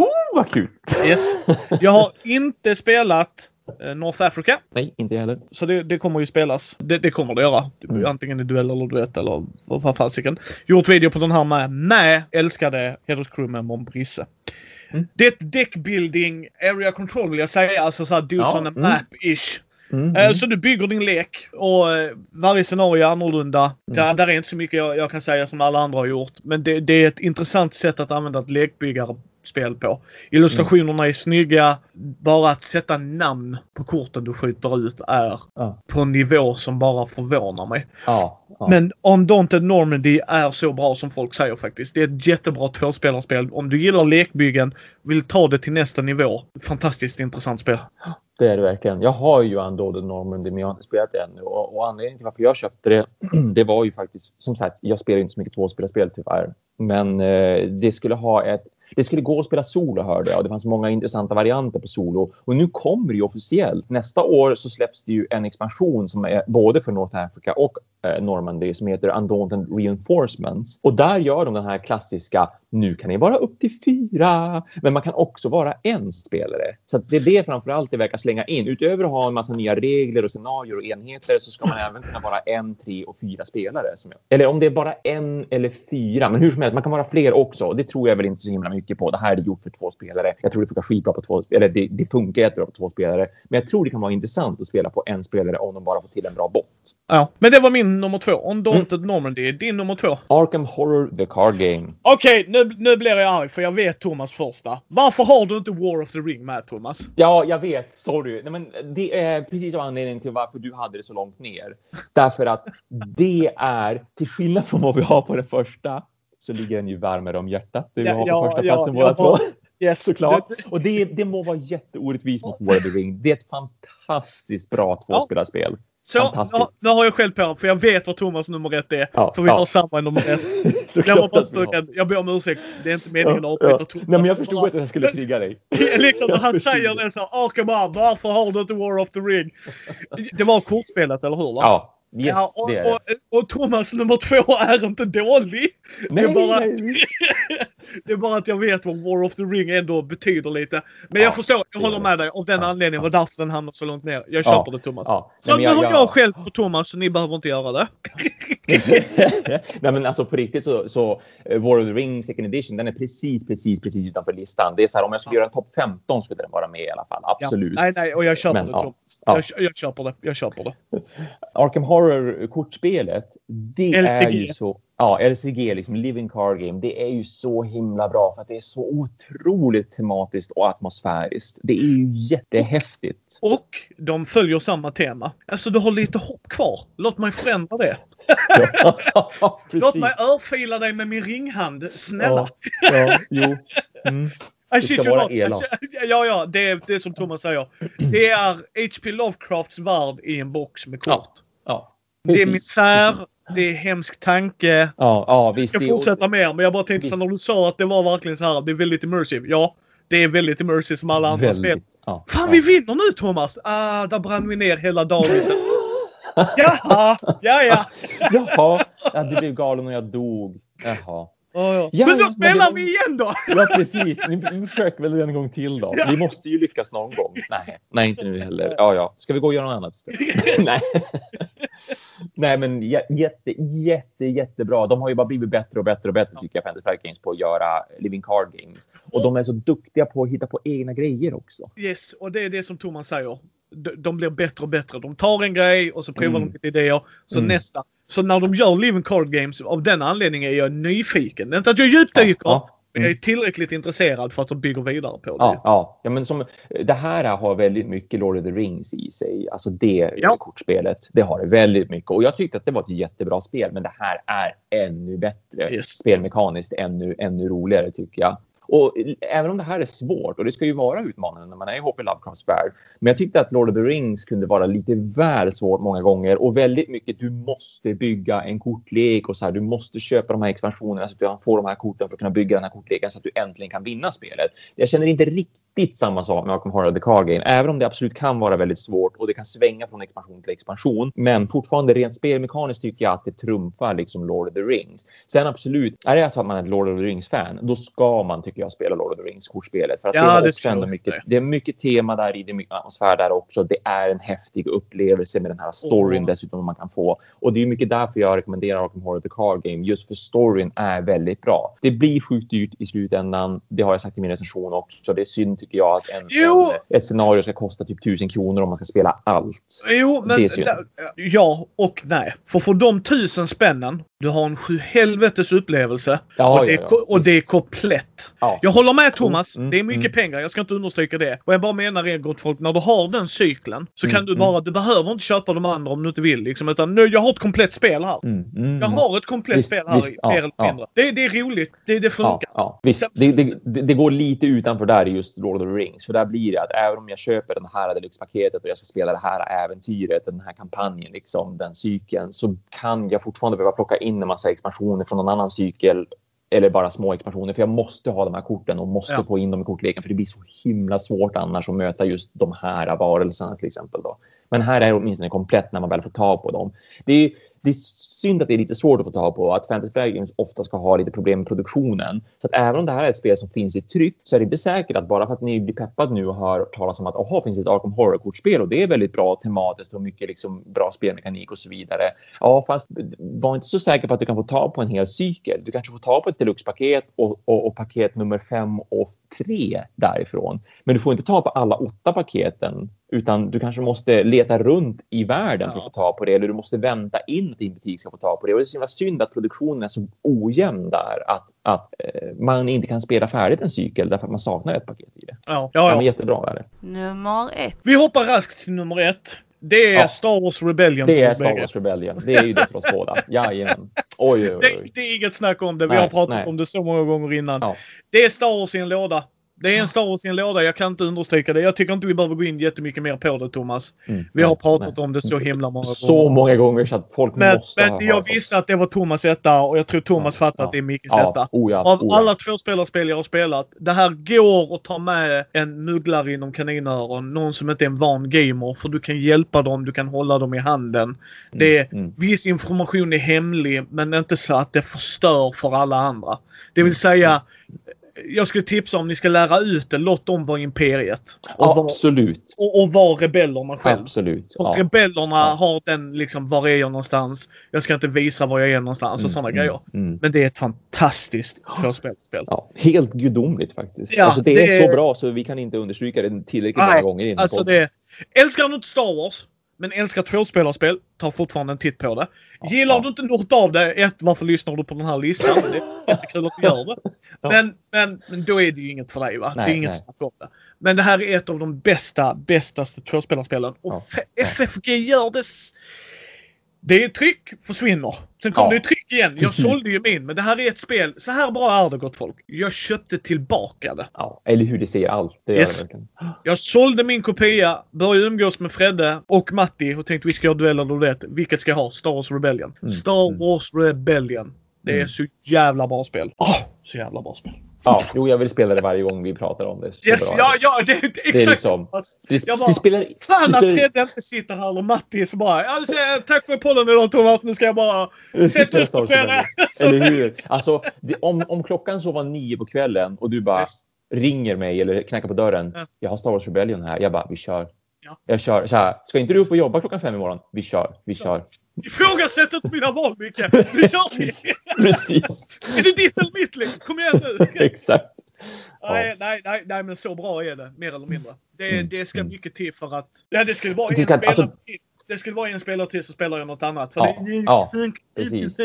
[SPEAKER 2] Oh, vad kul!
[SPEAKER 1] Yes. Jag har inte spelat eh, North Africa.
[SPEAKER 2] Nej, inte jag heller.
[SPEAKER 1] Så det, det kommer ju spelas. Det, det kommer det göra.
[SPEAKER 2] Mm.
[SPEAKER 1] Antingen i duell eller duett eller vad fasiken. Gjort video på den här med. Med älskade hederscrewmembern Brisse.
[SPEAKER 2] Mm.
[SPEAKER 1] Det är ett deckbuilding area control vill jag säga. Alltså såhär dudes
[SPEAKER 2] Ja,
[SPEAKER 1] on a
[SPEAKER 2] mm.
[SPEAKER 1] map-ish.
[SPEAKER 2] Mm, mm.
[SPEAKER 1] Så du bygger din lek och eh, varje scenario är annorlunda.
[SPEAKER 2] Mm.
[SPEAKER 1] Där, där är inte så mycket jag, jag kan säga som alla andra har gjort. Men det, det är ett intressant sätt att använda ett lekbyggarspel på. Illustrationerna är snygga. Bara att sätta namn på korten du skjuter ut är
[SPEAKER 2] Ja.
[SPEAKER 1] på en nivå som bara förvånar mig.
[SPEAKER 2] Ja, ja.
[SPEAKER 1] Men Undaunted Normandy är så bra som folk säger faktiskt. Det är ett jättebra tvåspelarspel. Om du gillar lekbyggen, vill ta det till nästa nivå. Fantastiskt intressant spel.
[SPEAKER 2] Det är det verkligen. Jag har ju Undaunted Normandy, men jag har inte spelat det ännu. Och, och anledningen till varför jag köpte det, det var ju faktiskt, som sagt, jag spelar inte så mycket tvåspelarspel tyvärr. Men eh, det skulle ha ett det skulle gå att spela solo hörde jag och det fanns många intressanta varianter på solo. Och nu kommer det ju officiellt. Nästa år så släpps det ju en expansion som är både för North Africa och eh, Normandy som heter Undaunted Reinforcements. Och där gör de den här klassiska nu kan ni vara upp till fyra, men man kan också vara en spelare. Så det är det framför allt det verkar slänga in. Utöver att ha en massa nya regler och scenarier och enheter så ska man även kunna vara en, tre och fyra spelare. Eller om det är bara en eller fyra, men hur som helst, man kan vara fler också. Det tror jag väl inte så himla mycket på. Det här är gjort för två spelare. Jag tror det funkar skitbra på två eller det, det funkar jättebra på två spelare. Men jag tror det kan vara intressant att spela på en spelare om de bara får till en bra bot.
[SPEAKER 1] Ja, men det var min nummer två. Undaunted Normandy. Din nummer två.
[SPEAKER 2] Arkham Horror The Card Game.
[SPEAKER 1] Okej, nu, nu blir jag arg för jag vet Thomas första. Varför har du inte War of the Ring med Thomas?
[SPEAKER 2] Ja, jag vet. Sorry. Nej, men det är precis av anledningen till varför du hade det så långt ner. Därför att det är, till skillnad från vad vi har på det första, så ligger den ju varmare om hjärtat. Det vi
[SPEAKER 1] Ja,
[SPEAKER 2] har på
[SPEAKER 1] ja,
[SPEAKER 2] första
[SPEAKER 1] ja,
[SPEAKER 2] platsen båda två.
[SPEAKER 1] Yes,
[SPEAKER 2] Såklart. Och det, det må vara jätteorättvist mot War of the Ring. Det är ett fantastiskt bra tvåspelarspel.
[SPEAKER 1] Så, nu, nu har jag själv på för jag vet vad Thomas nummer ett är.
[SPEAKER 2] Ja,
[SPEAKER 1] för vi
[SPEAKER 2] ja.
[SPEAKER 1] har samma nummer ett. Jag, var bara jag ber om ursäkt. Det är inte meningen att avbryta
[SPEAKER 2] ja.
[SPEAKER 1] Thomas.
[SPEAKER 2] Nej, men jag förstod
[SPEAKER 1] Bara-
[SPEAKER 2] att här skulle trigga dig.
[SPEAKER 1] liksom när han säger
[SPEAKER 2] det.
[SPEAKER 1] så Arkham bara, varför har du inte War of the Ring? Det var kortspelet, eller hur? Va?
[SPEAKER 2] Ja, yes,
[SPEAKER 1] Ja, och,
[SPEAKER 2] det är det.
[SPEAKER 1] och, och Thomas nummer två är inte dålig.
[SPEAKER 2] Nej,
[SPEAKER 1] det är bara-
[SPEAKER 2] nej.
[SPEAKER 1] Det är bara att jag vet vad War of the Ring ändå betyder lite. Men
[SPEAKER 2] Ja,
[SPEAKER 1] jag förstår, jag håller med dig. Av den
[SPEAKER 2] Ja,
[SPEAKER 1] anledningen var därför den hamnade så långt ner. Jag
[SPEAKER 2] Ja,
[SPEAKER 1] köper det Thomas.
[SPEAKER 2] Ja.
[SPEAKER 1] Så
[SPEAKER 2] Nej,
[SPEAKER 1] nu har jag själv på Thomas så ni behöver inte göra det.
[SPEAKER 2] Nej men alltså på riktigt så, så eh, War of the Ring second edition, den är precis, precis, precis utanför listan. Det är så här om jag skulle göra en topp 15 skulle den vara med i alla fall. Absolut.
[SPEAKER 1] Ja, nej, nej, och jag köper
[SPEAKER 2] Men,
[SPEAKER 1] det
[SPEAKER 2] ja.
[SPEAKER 1] Thomas.
[SPEAKER 2] Ja.
[SPEAKER 1] Jag, jag köper det. Jag köper det.
[SPEAKER 2] Arkham Horror kortspelet, det är
[SPEAKER 1] LCG.
[SPEAKER 2] ju så. Ja, LCG, liksom Living Card Game. Det är ju så himla bra för att det är så otroligt tematiskt och atmosfäriskt. Det är ju jättehäftigt.
[SPEAKER 1] Och de följer samma tema. Alltså du har lite hopp kvar. Låt mig förändra det.
[SPEAKER 2] Ja,
[SPEAKER 1] Låt mig örfila dig med min ringhand. Snälla.
[SPEAKER 2] Ja, ja, jo. Mm.
[SPEAKER 1] Shit
[SPEAKER 2] ska vara
[SPEAKER 1] not.
[SPEAKER 2] elak.
[SPEAKER 1] Ja, ja, det är det är som Thomas säger. Det är H.P. Lovecrafts värld i en box med kort.
[SPEAKER 2] Ja.
[SPEAKER 1] Det är misär, det är hemsk tanke.
[SPEAKER 2] Ja, ja
[SPEAKER 1] Vi
[SPEAKER 2] visst.
[SPEAKER 1] ska
[SPEAKER 2] det-
[SPEAKER 1] fortsätta mer, men jag bara tänkte
[SPEAKER 2] Visst.
[SPEAKER 1] när du sa att det var verkligen så här, det är väldigt immersive. Ja, det är väldigt immersive som alla andra spel.
[SPEAKER 2] väldigt, ja,
[SPEAKER 1] Fan,
[SPEAKER 2] ja.
[SPEAKER 1] vi vinner nu Thomas! Ah, där brann vi ner hela dagiset. Jaha, ja, ja.
[SPEAKER 2] Jaha, ja, du blev galen och jag dog. Jaha.
[SPEAKER 1] Ja, ja.
[SPEAKER 2] Ja,
[SPEAKER 1] men då
[SPEAKER 2] men
[SPEAKER 1] spelar
[SPEAKER 2] det-
[SPEAKER 1] vi igen då!
[SPEAKER 2] Ja, precis. Nu försöker vi en gång till då.
[SPEAKER 1] Ja.
[SPEAKER 2] Vi måste ju lyckas någon gång. Nej, nej inte nu heller. Ja, ja. Ska vi gå och göra något annat istället? nej. Nej, men jä- jätte, jätte, jättebra. De har ju bara blivit bättre och bättre och bättre tycker jag, Fantasy Flight Games, på att göra Living Card Games. Och de är så duktiga på att hitta på egna grejer också.
[SPEAKER 1] Yes, och det är det som Thomas säger. De, blir bättre och bättre. De tar en grej och så provar
[SPEAKER 2] Mm.
[SPEAKER 1] de lite idéer. Så
[SPEAKER 2] Mm.
[SPEAKER 1] nästa. Så när de gör Living Card Games, av den anledningen är jag nyfiken. Inte att jag djupdyker,
[SPEAKER 2] Ja,
[SPEAKER 1] men jag är tillräckligt intresserad för att de bygger vidare på det.
[SPEAKER 2] Ja, ja. ja men som, det här har väldigt mycket Lord of the Rings i sig. Alltså det
[SPEAKER 1] Ja.
[SPEAKER 2] kortspelet. Det har det väldigt mycket. Och jag tyckte att det var ett jättebra spel. Men det här är ännu bättre.
[SPEAKER 1] Yes.
[SPEAKER 2] Spelmekaniskt ännu, ännu roligare tycker jag. Och även om det här är svårt, och det ska ju vara utmanande när man är i HP Lovecrafts värld, men jag tyckte att Lord of the Rings kunde vara lite väl svårt många gånger och väldigt mycket du måste bygga en kortlek och så här, du måste köpa de här expansionerna så att du får de här korten för att kunna bygga den här kortleken så att du äntligen kan vinna spelet. Jag känner inte riktigt samma sak med Arkham Horror The Card Game, även om det absolut kan vara väldigt svårt och det kan svänga från expansion till expansion. Men fortfarande rent spelmekaniskt tycker jag att det trumfar liksom Lord of the Rings. Sen absolut, är det så att man är ett Lord of the Rings-fan, då ska man tycker jag spela Lord of the Rings-kortspelet. För att
[SPEAKER 1] Ja,
[SPEAKER 2] det, har
[SPEAKER 1] det
[SPEAKER 2] också ändå mycket, det är mycket tema där i, det är mycket atmosfär där också. Det är en häftig upplevelse med den här storyn
[SPEAKER 1] Åh.
[SPEAKER 2] dessutom man kan få. Och det är mycket därför jag rekommenderar Arkham Horror The Card Game, just för storyn är väldigt bra. Det blir sjukt dyrt i slutändan. Det har jag sagt i min recension också. Det är synd tycker jag att en, en, ett scenario ska kosta typ tusen kronor om man ska spela allt.
[SPEAKER 1] Jo, men... Ja och nej. För för de tusen spännen, du har en sju helvetes upplevelse.
[SPEAKER 2] Ja,
[SPEAKER 1] och, det är,
[SPEAKER 2] ja, ja.
[SPEAKER 1] och det är komplett.
[SPEAKER 2] Ja.
[SPEAKER 1] Jag håller med Thomas.
[SPEAKER 2] Mm,
[SPEAKER 1] det är mycket
[SPEAKER 2] mm.
[SPEAKER 1] pengar. Jag ska inte understryka det. Och jag bara menar er gott folk, när du har den cykeln så
[SPEAKER 2] Mm,
[SPEAKER 1] kan du
[SPEAKER 2] mm.
[SPEAKER 1] bara, du behöver inte köpa de andra om du inte vill. Liksom, utan nu, jag har ett komplett spel här.
[SPEAKER 2] Mm, mm.
[SPEAKER 1] Jag har ett komplett
[SPEAKER 2] Visst,
[SPEAKER 1] spel här,
[SPEAKER 2] visst,
[SPEAKER 1] mer eller mindre. Det, det är roligt. Det, det funkar.
[SPEAKER 2] Visst, det, det, det, det går lite utanför där i just Lord of the Rings. För där blir det att även om jag köper det här deluxe-paketet och jag ska spela det här äventyret, den här kampanjen, liksom, den cykeln, så kan jag fortfarande behöva plocka in en massa expansioner från någon annan cykel eller bara små expansioner. För jag måste ha de här korten och måste
[SPEAKER 1] Ja.
[SPEAKER 2] få in dem i kortleken. För det blir så himla svårt annars att möta just de här varelserna till exempel. Då. Men här är det åtminstone komplett när man väl får tag på dem. Det är, det är synd att det är lite svårt att få tag på. Att Fantasy Flight Games ofta ska ha lite problem med produktionen. Så att även om det här är ett spel som finns i tryck så är det inte säkert att bara för att ni blir peppad nu och hör talas om att aha, finns det ett Arkham Horror-kortspel och det är väldigt bra tematiskt och mycket liksom bra spelmekanik och så vidare. Ja, fast var inte så säker på att du kan få tag på en hel cykel. Du kanske får tag på ett deluxe-paket och, och, och paket nummer fem och tre därifrån. Men du får inte ta på alla åtta paketen utan du kanske måste leta runt i världen för att
[SPEAKER 1] Ja.
[SPEAKER 2] få tag på det eller du måste vänta in att din butik ska få tag på det. Och det är så himla synd att produktionen är så ojämn där att, att eh, man inte kan spela färdigt en cykel därför att man saknar ett paket i det.
[SPEAKER 1] Ja,
[SPEAKER 2] Ja,
[SPEAKER 1] ja,
[SPEAKER 2] men
[SPEAKER 1] ja.
[SPEAKER 2] jättebra är det.
[SPEAKER 3] Nummer ett.
[SPEAKER 1] Vi hoppar raskt till nummer ett. Det är
[SPEAKER 2] Ja.
[SPEAKER 1] Star Wars Rebellion.
[SPEAKER 2] Det är Star. Wars Rebellion. Det är ju det för oss båda. Jajamän. Oj, oj, oj.
[SPEAKER 1] Det, det är inget snack om det. Vi
[SPEAKER 2] Nej,
[SPEAKER 1] har pratat
[SPEAKER 2] nej.
[SPEAKER 1] om det så många gånger innan.
[SPEAKER 2] Ja.
[SPEAKER 1] Det är Star Wars i en låda. Det är en Star Wars i en låda. Jag kan inte understryka det. Jag tycker inte vi behöver gå in jättemycket mer på det, Thomas.
[SPEAKER 2] Mm.
[SPEAKER 1] Vi har pratat
[SPEAKER 2] nej.
[SPEAKER 1] om det så himla många
[SPEAKER 2] Så
[SPEAKER 1] gånger.
[SPEAKER 2] många gånger så att folk
[SPEAKER 1] Men,
[SPEAKER 2] måste
[SPEAKER 1] men
[SPEAKER 2] ha
[SPEAKER 1] jag
[SPEAKER 2] hört
[SPEAKER 1] visste att det var Thomas etta och jag tror Thomas
[SPEAKER 2] Ja,
[SPEAKER 1] fattar
[SPEAKER 2] ja.
[SPEAKER 1] att det är Mickes
[SPEAKER 2] Ja,
[SPEAKER 1] etta.
[SPEAKER 2] oh ja,
[SPEAKER 1] Av
[SPEAKER 2] oh ja.
[SPEAKER 1] alla tvåspelarspel jag har spelat, det här går att ta med en mugglare inom kaninöron, någon som inte är en van gamer, för du kan hjälpa dem, du kan hålla dem i handen. Det är,
[SPEAKER 2] Mm.
[SPEAKER 1] Viss information är hemlig, men inte så att det förstör för alla andra. Det
[SPEAKER 2] Mm.
[SPEAKER 1] vill säga, jag skulle tipsa om ni ska lära ut det, låt dem vara imperiet. Och,
[SPEAKER 2] Absolut.
[SPEAKER 1] och, och vara rebellerna själv.
[SPEAKER 2] Absolut.
[SPEAKER 1] För
[SPEAKER 2] Ja.
[SPEAKER 1] rebellerna
[SPEAKER 2] Ja.
[SPEAKER 1] har den liksom, var är jag någonstans? Jag ska inte visa var jag är någonstans och sådana grejer.
[SPEAKER 2] mm.
[SPEAKER 1] Men det är ett fantastiskt tvåspelsspel.
[SPEAKER 2] Ja, helt gudomligt faktiskt.
[SPEAKER 1] Ja,
[SPEAKER 2] alltså, det,
[SPEAKER 1] det
[SPEAKER 2] är
[SPEAKER 1] är-
[SPEAKER 2] så bra så vi kan inte understryka det tillräckligt många gånger
[SPEAKER 1] Alltså det... Älskar du inte Star Wars, men älskar tvåspelarspel, ta fortfarande en titt på det. Gillar du inte något av det, ett, varför lyssnar du på den här listan? Det är jättekul att du gör det. Men, men, men då är det ju inget för dig va?
[SPEAKER 2] Nej,
[SPEAKER 1] det är inget
[SPEAKER 2] nej.
[SPEAKER 1] snack om det. Men det här är ett av de bästa, bästaste tvåspelarspelen. Och. FFG gör det... Det är tryck, försvinner. Sen kom
[SPEAKER 2] Ja,
[SPEAKER 1] det ju tryck igen. Jag sålde ju min, men det här är ett spel. Så här bra är det gott folk. Jag köpte tillbaka det.
[SPEAKER 2] Ja, eller hur, det säger allt. Det
[SPEAKER 1] Yes.
[SPEAKER 2] det.
[SPEAKER 1] Jag sålde min kopia, började umgås med Fredde och Matti och tänkte vi ska göra duell eller duett. Vilket ska jag ha? Star Wars Rebellion.
[SPEAKER 2] Mm.
[SPEAKER 1] Star
[SPEAKER 2] Mm.
[SPEAKER 1] Wars Rebellion. Det är
[SPEAKER 2] Mm.
[SPEAKER 1] så jävla bra spel. Åh, så jävla bra spel.
[SPEAKER 2] Ja, jo, jag vill spela det varje gång vi pratar om det.
[SPEAKER 1] Yes, ja, ja, det, det är
[SPEAKER 2] Det är
[SPEAKER 1] exakt
[SPEAKER 2] liksom-. Det,
[SPEAKER 1] Jag bara-
[SPEAKER 2] det spelar...
[SPEAKER 1] Fan att Fredde inte sitter här och Matti är så bara alltså, Tack för podden idag Thomas. Nu ska jag bara sätta ut på
[SPEAKER 2] Wars
[SPEAKER 1] Fredde.
[SPEAKER 2] Eller hur? Alltså, det, om, om klockan så var nio på kvällen och du bara
[SPEAKER 1] Yes.
[SPEAKER 2] ringer mig eller knackar på dörren.
[SPEAKER 1] Ja.
[SPEAKER 2] Jag har Star Wars Rebellion här. Jag bara, vi kör.
[SPEAKER 1] Ja.
[SPEAKER 2] Jag kör. Så här, ska inte du upp och jobba klockan fem imorgon? Vi kör. Vi
[SPEAKER 1] Så.
[SPEAKER 2] kör.
[SPEAKER 1] Ifrågasätt inte mina val Micke. Nu kör vi.
[SPEAKER 2] Precis.
[SPEAKER 1] Är det ditt eller mitt liv? Kom igen nu.
[SPEAKER 2] Exakt.
[SPEAKER 1] Nej, nej, nej, nej, men så bra är det. Mer eller mindre. Det,
[SPEAKER 2] Mm,
[SPEAKER 1] det ska
[SPEAKER 2] mm.
[SPEAKER 1] mycket till för att... Ja, det skulle vara
[SPEAKER 2] Det
[SPEAKER 1] en spelare
[SPEAKER 2] alltså-
[SPEAKER 1] till. Det skulle vara en spelare till så spelar jag något annat. För
[SPEAKER 2] Ja,
[SPEAKER 1] det,
[SPEAKER 2] ja, precis.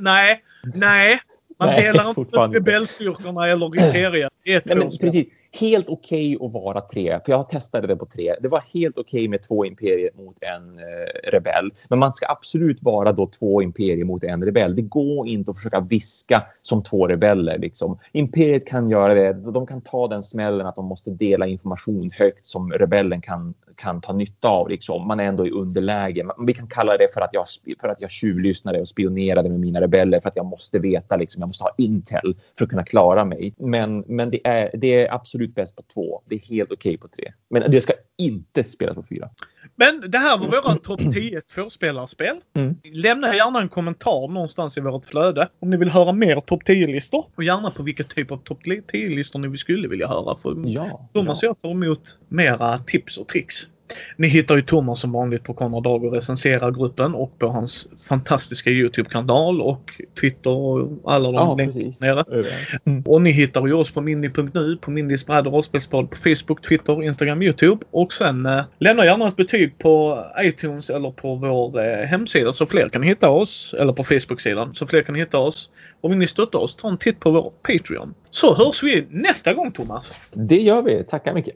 [SPEAKER 1] Nej, nej. Man
[SPEAKER 2] Nej,
[SPEAKER 1] delar inte upp rebellstyrkorna eller imperiet. Två
[SPEAKER 2] Nej, men precis. Helt okej att vara tre, för jag testade det på tre. Det var helt okej med två imperier mot en eh, rebell. Men man ska absolut vara då två imperier mot en rebell. Det går inte att försöka viska som två rebeller. Liksom. Imperiet kan göra det. De kan ta den smällen att de måste dela information högt som rebellen kan, kan ta nytta av. Liksom. Man är ändå i underläge. Vi kan kalla det för att jag, för att jag tjuvlyssnade och spionerade med mina rebeller för att jag måste veta, liksom, jag måste ha intel för att kunna klara mig. Men, men det, är, det är absolut bäst på två. Det är helt okej på tre. Men det ska inte spelas på fyra.
[SPEAKER 1] Men det här var våra topp 10 tvåspelarspel.
[SPEAKER 2] Mm.
[SPEAKER 1] Lämna gärna en kommentar någonstans i vårt flöde om ni vill höra mer topp 10-listor. Och gärna på vilken typ av topp 10-listor ni skulle vilja höra. För
[SPEAKER 2] Ja.
[SPEAKER 1] Thomas
[SPEAKER 2] ja.
[SPEAKER 1] och jag tar emot mera tips och tricks. Ni hittar ju Thomas som vanligt på Konrad Dag och recenserar-gruppen och på hans fantastiska Youtube-kanal och Twitter och alla de
[SPEAKER 2] Ja,
[SPEAKER 1] länkar
[SPEAKER 2] precis.
[SPEAKER 1] nere.
[SPEAKER 2] Överallt.
[SPEAKER 1] Och ni hittar ju oss på mindy.nu, på Mindys bräd och rollspelspodd på Facebook, Twitter, Instagram, Youtube. Och sen eh, lämna gärna ett betyg på iTunes eller på vår eh, hemsida så fler kan hitta oss. Eller på Facebook-sidan så fler kan hitta oss. Och vill ni stötta oss, ta en titt på vår Patreon. Så hörs vi nästa gång Thomas!
[SPEAKER 2] Det gör vi. Tackar mycket.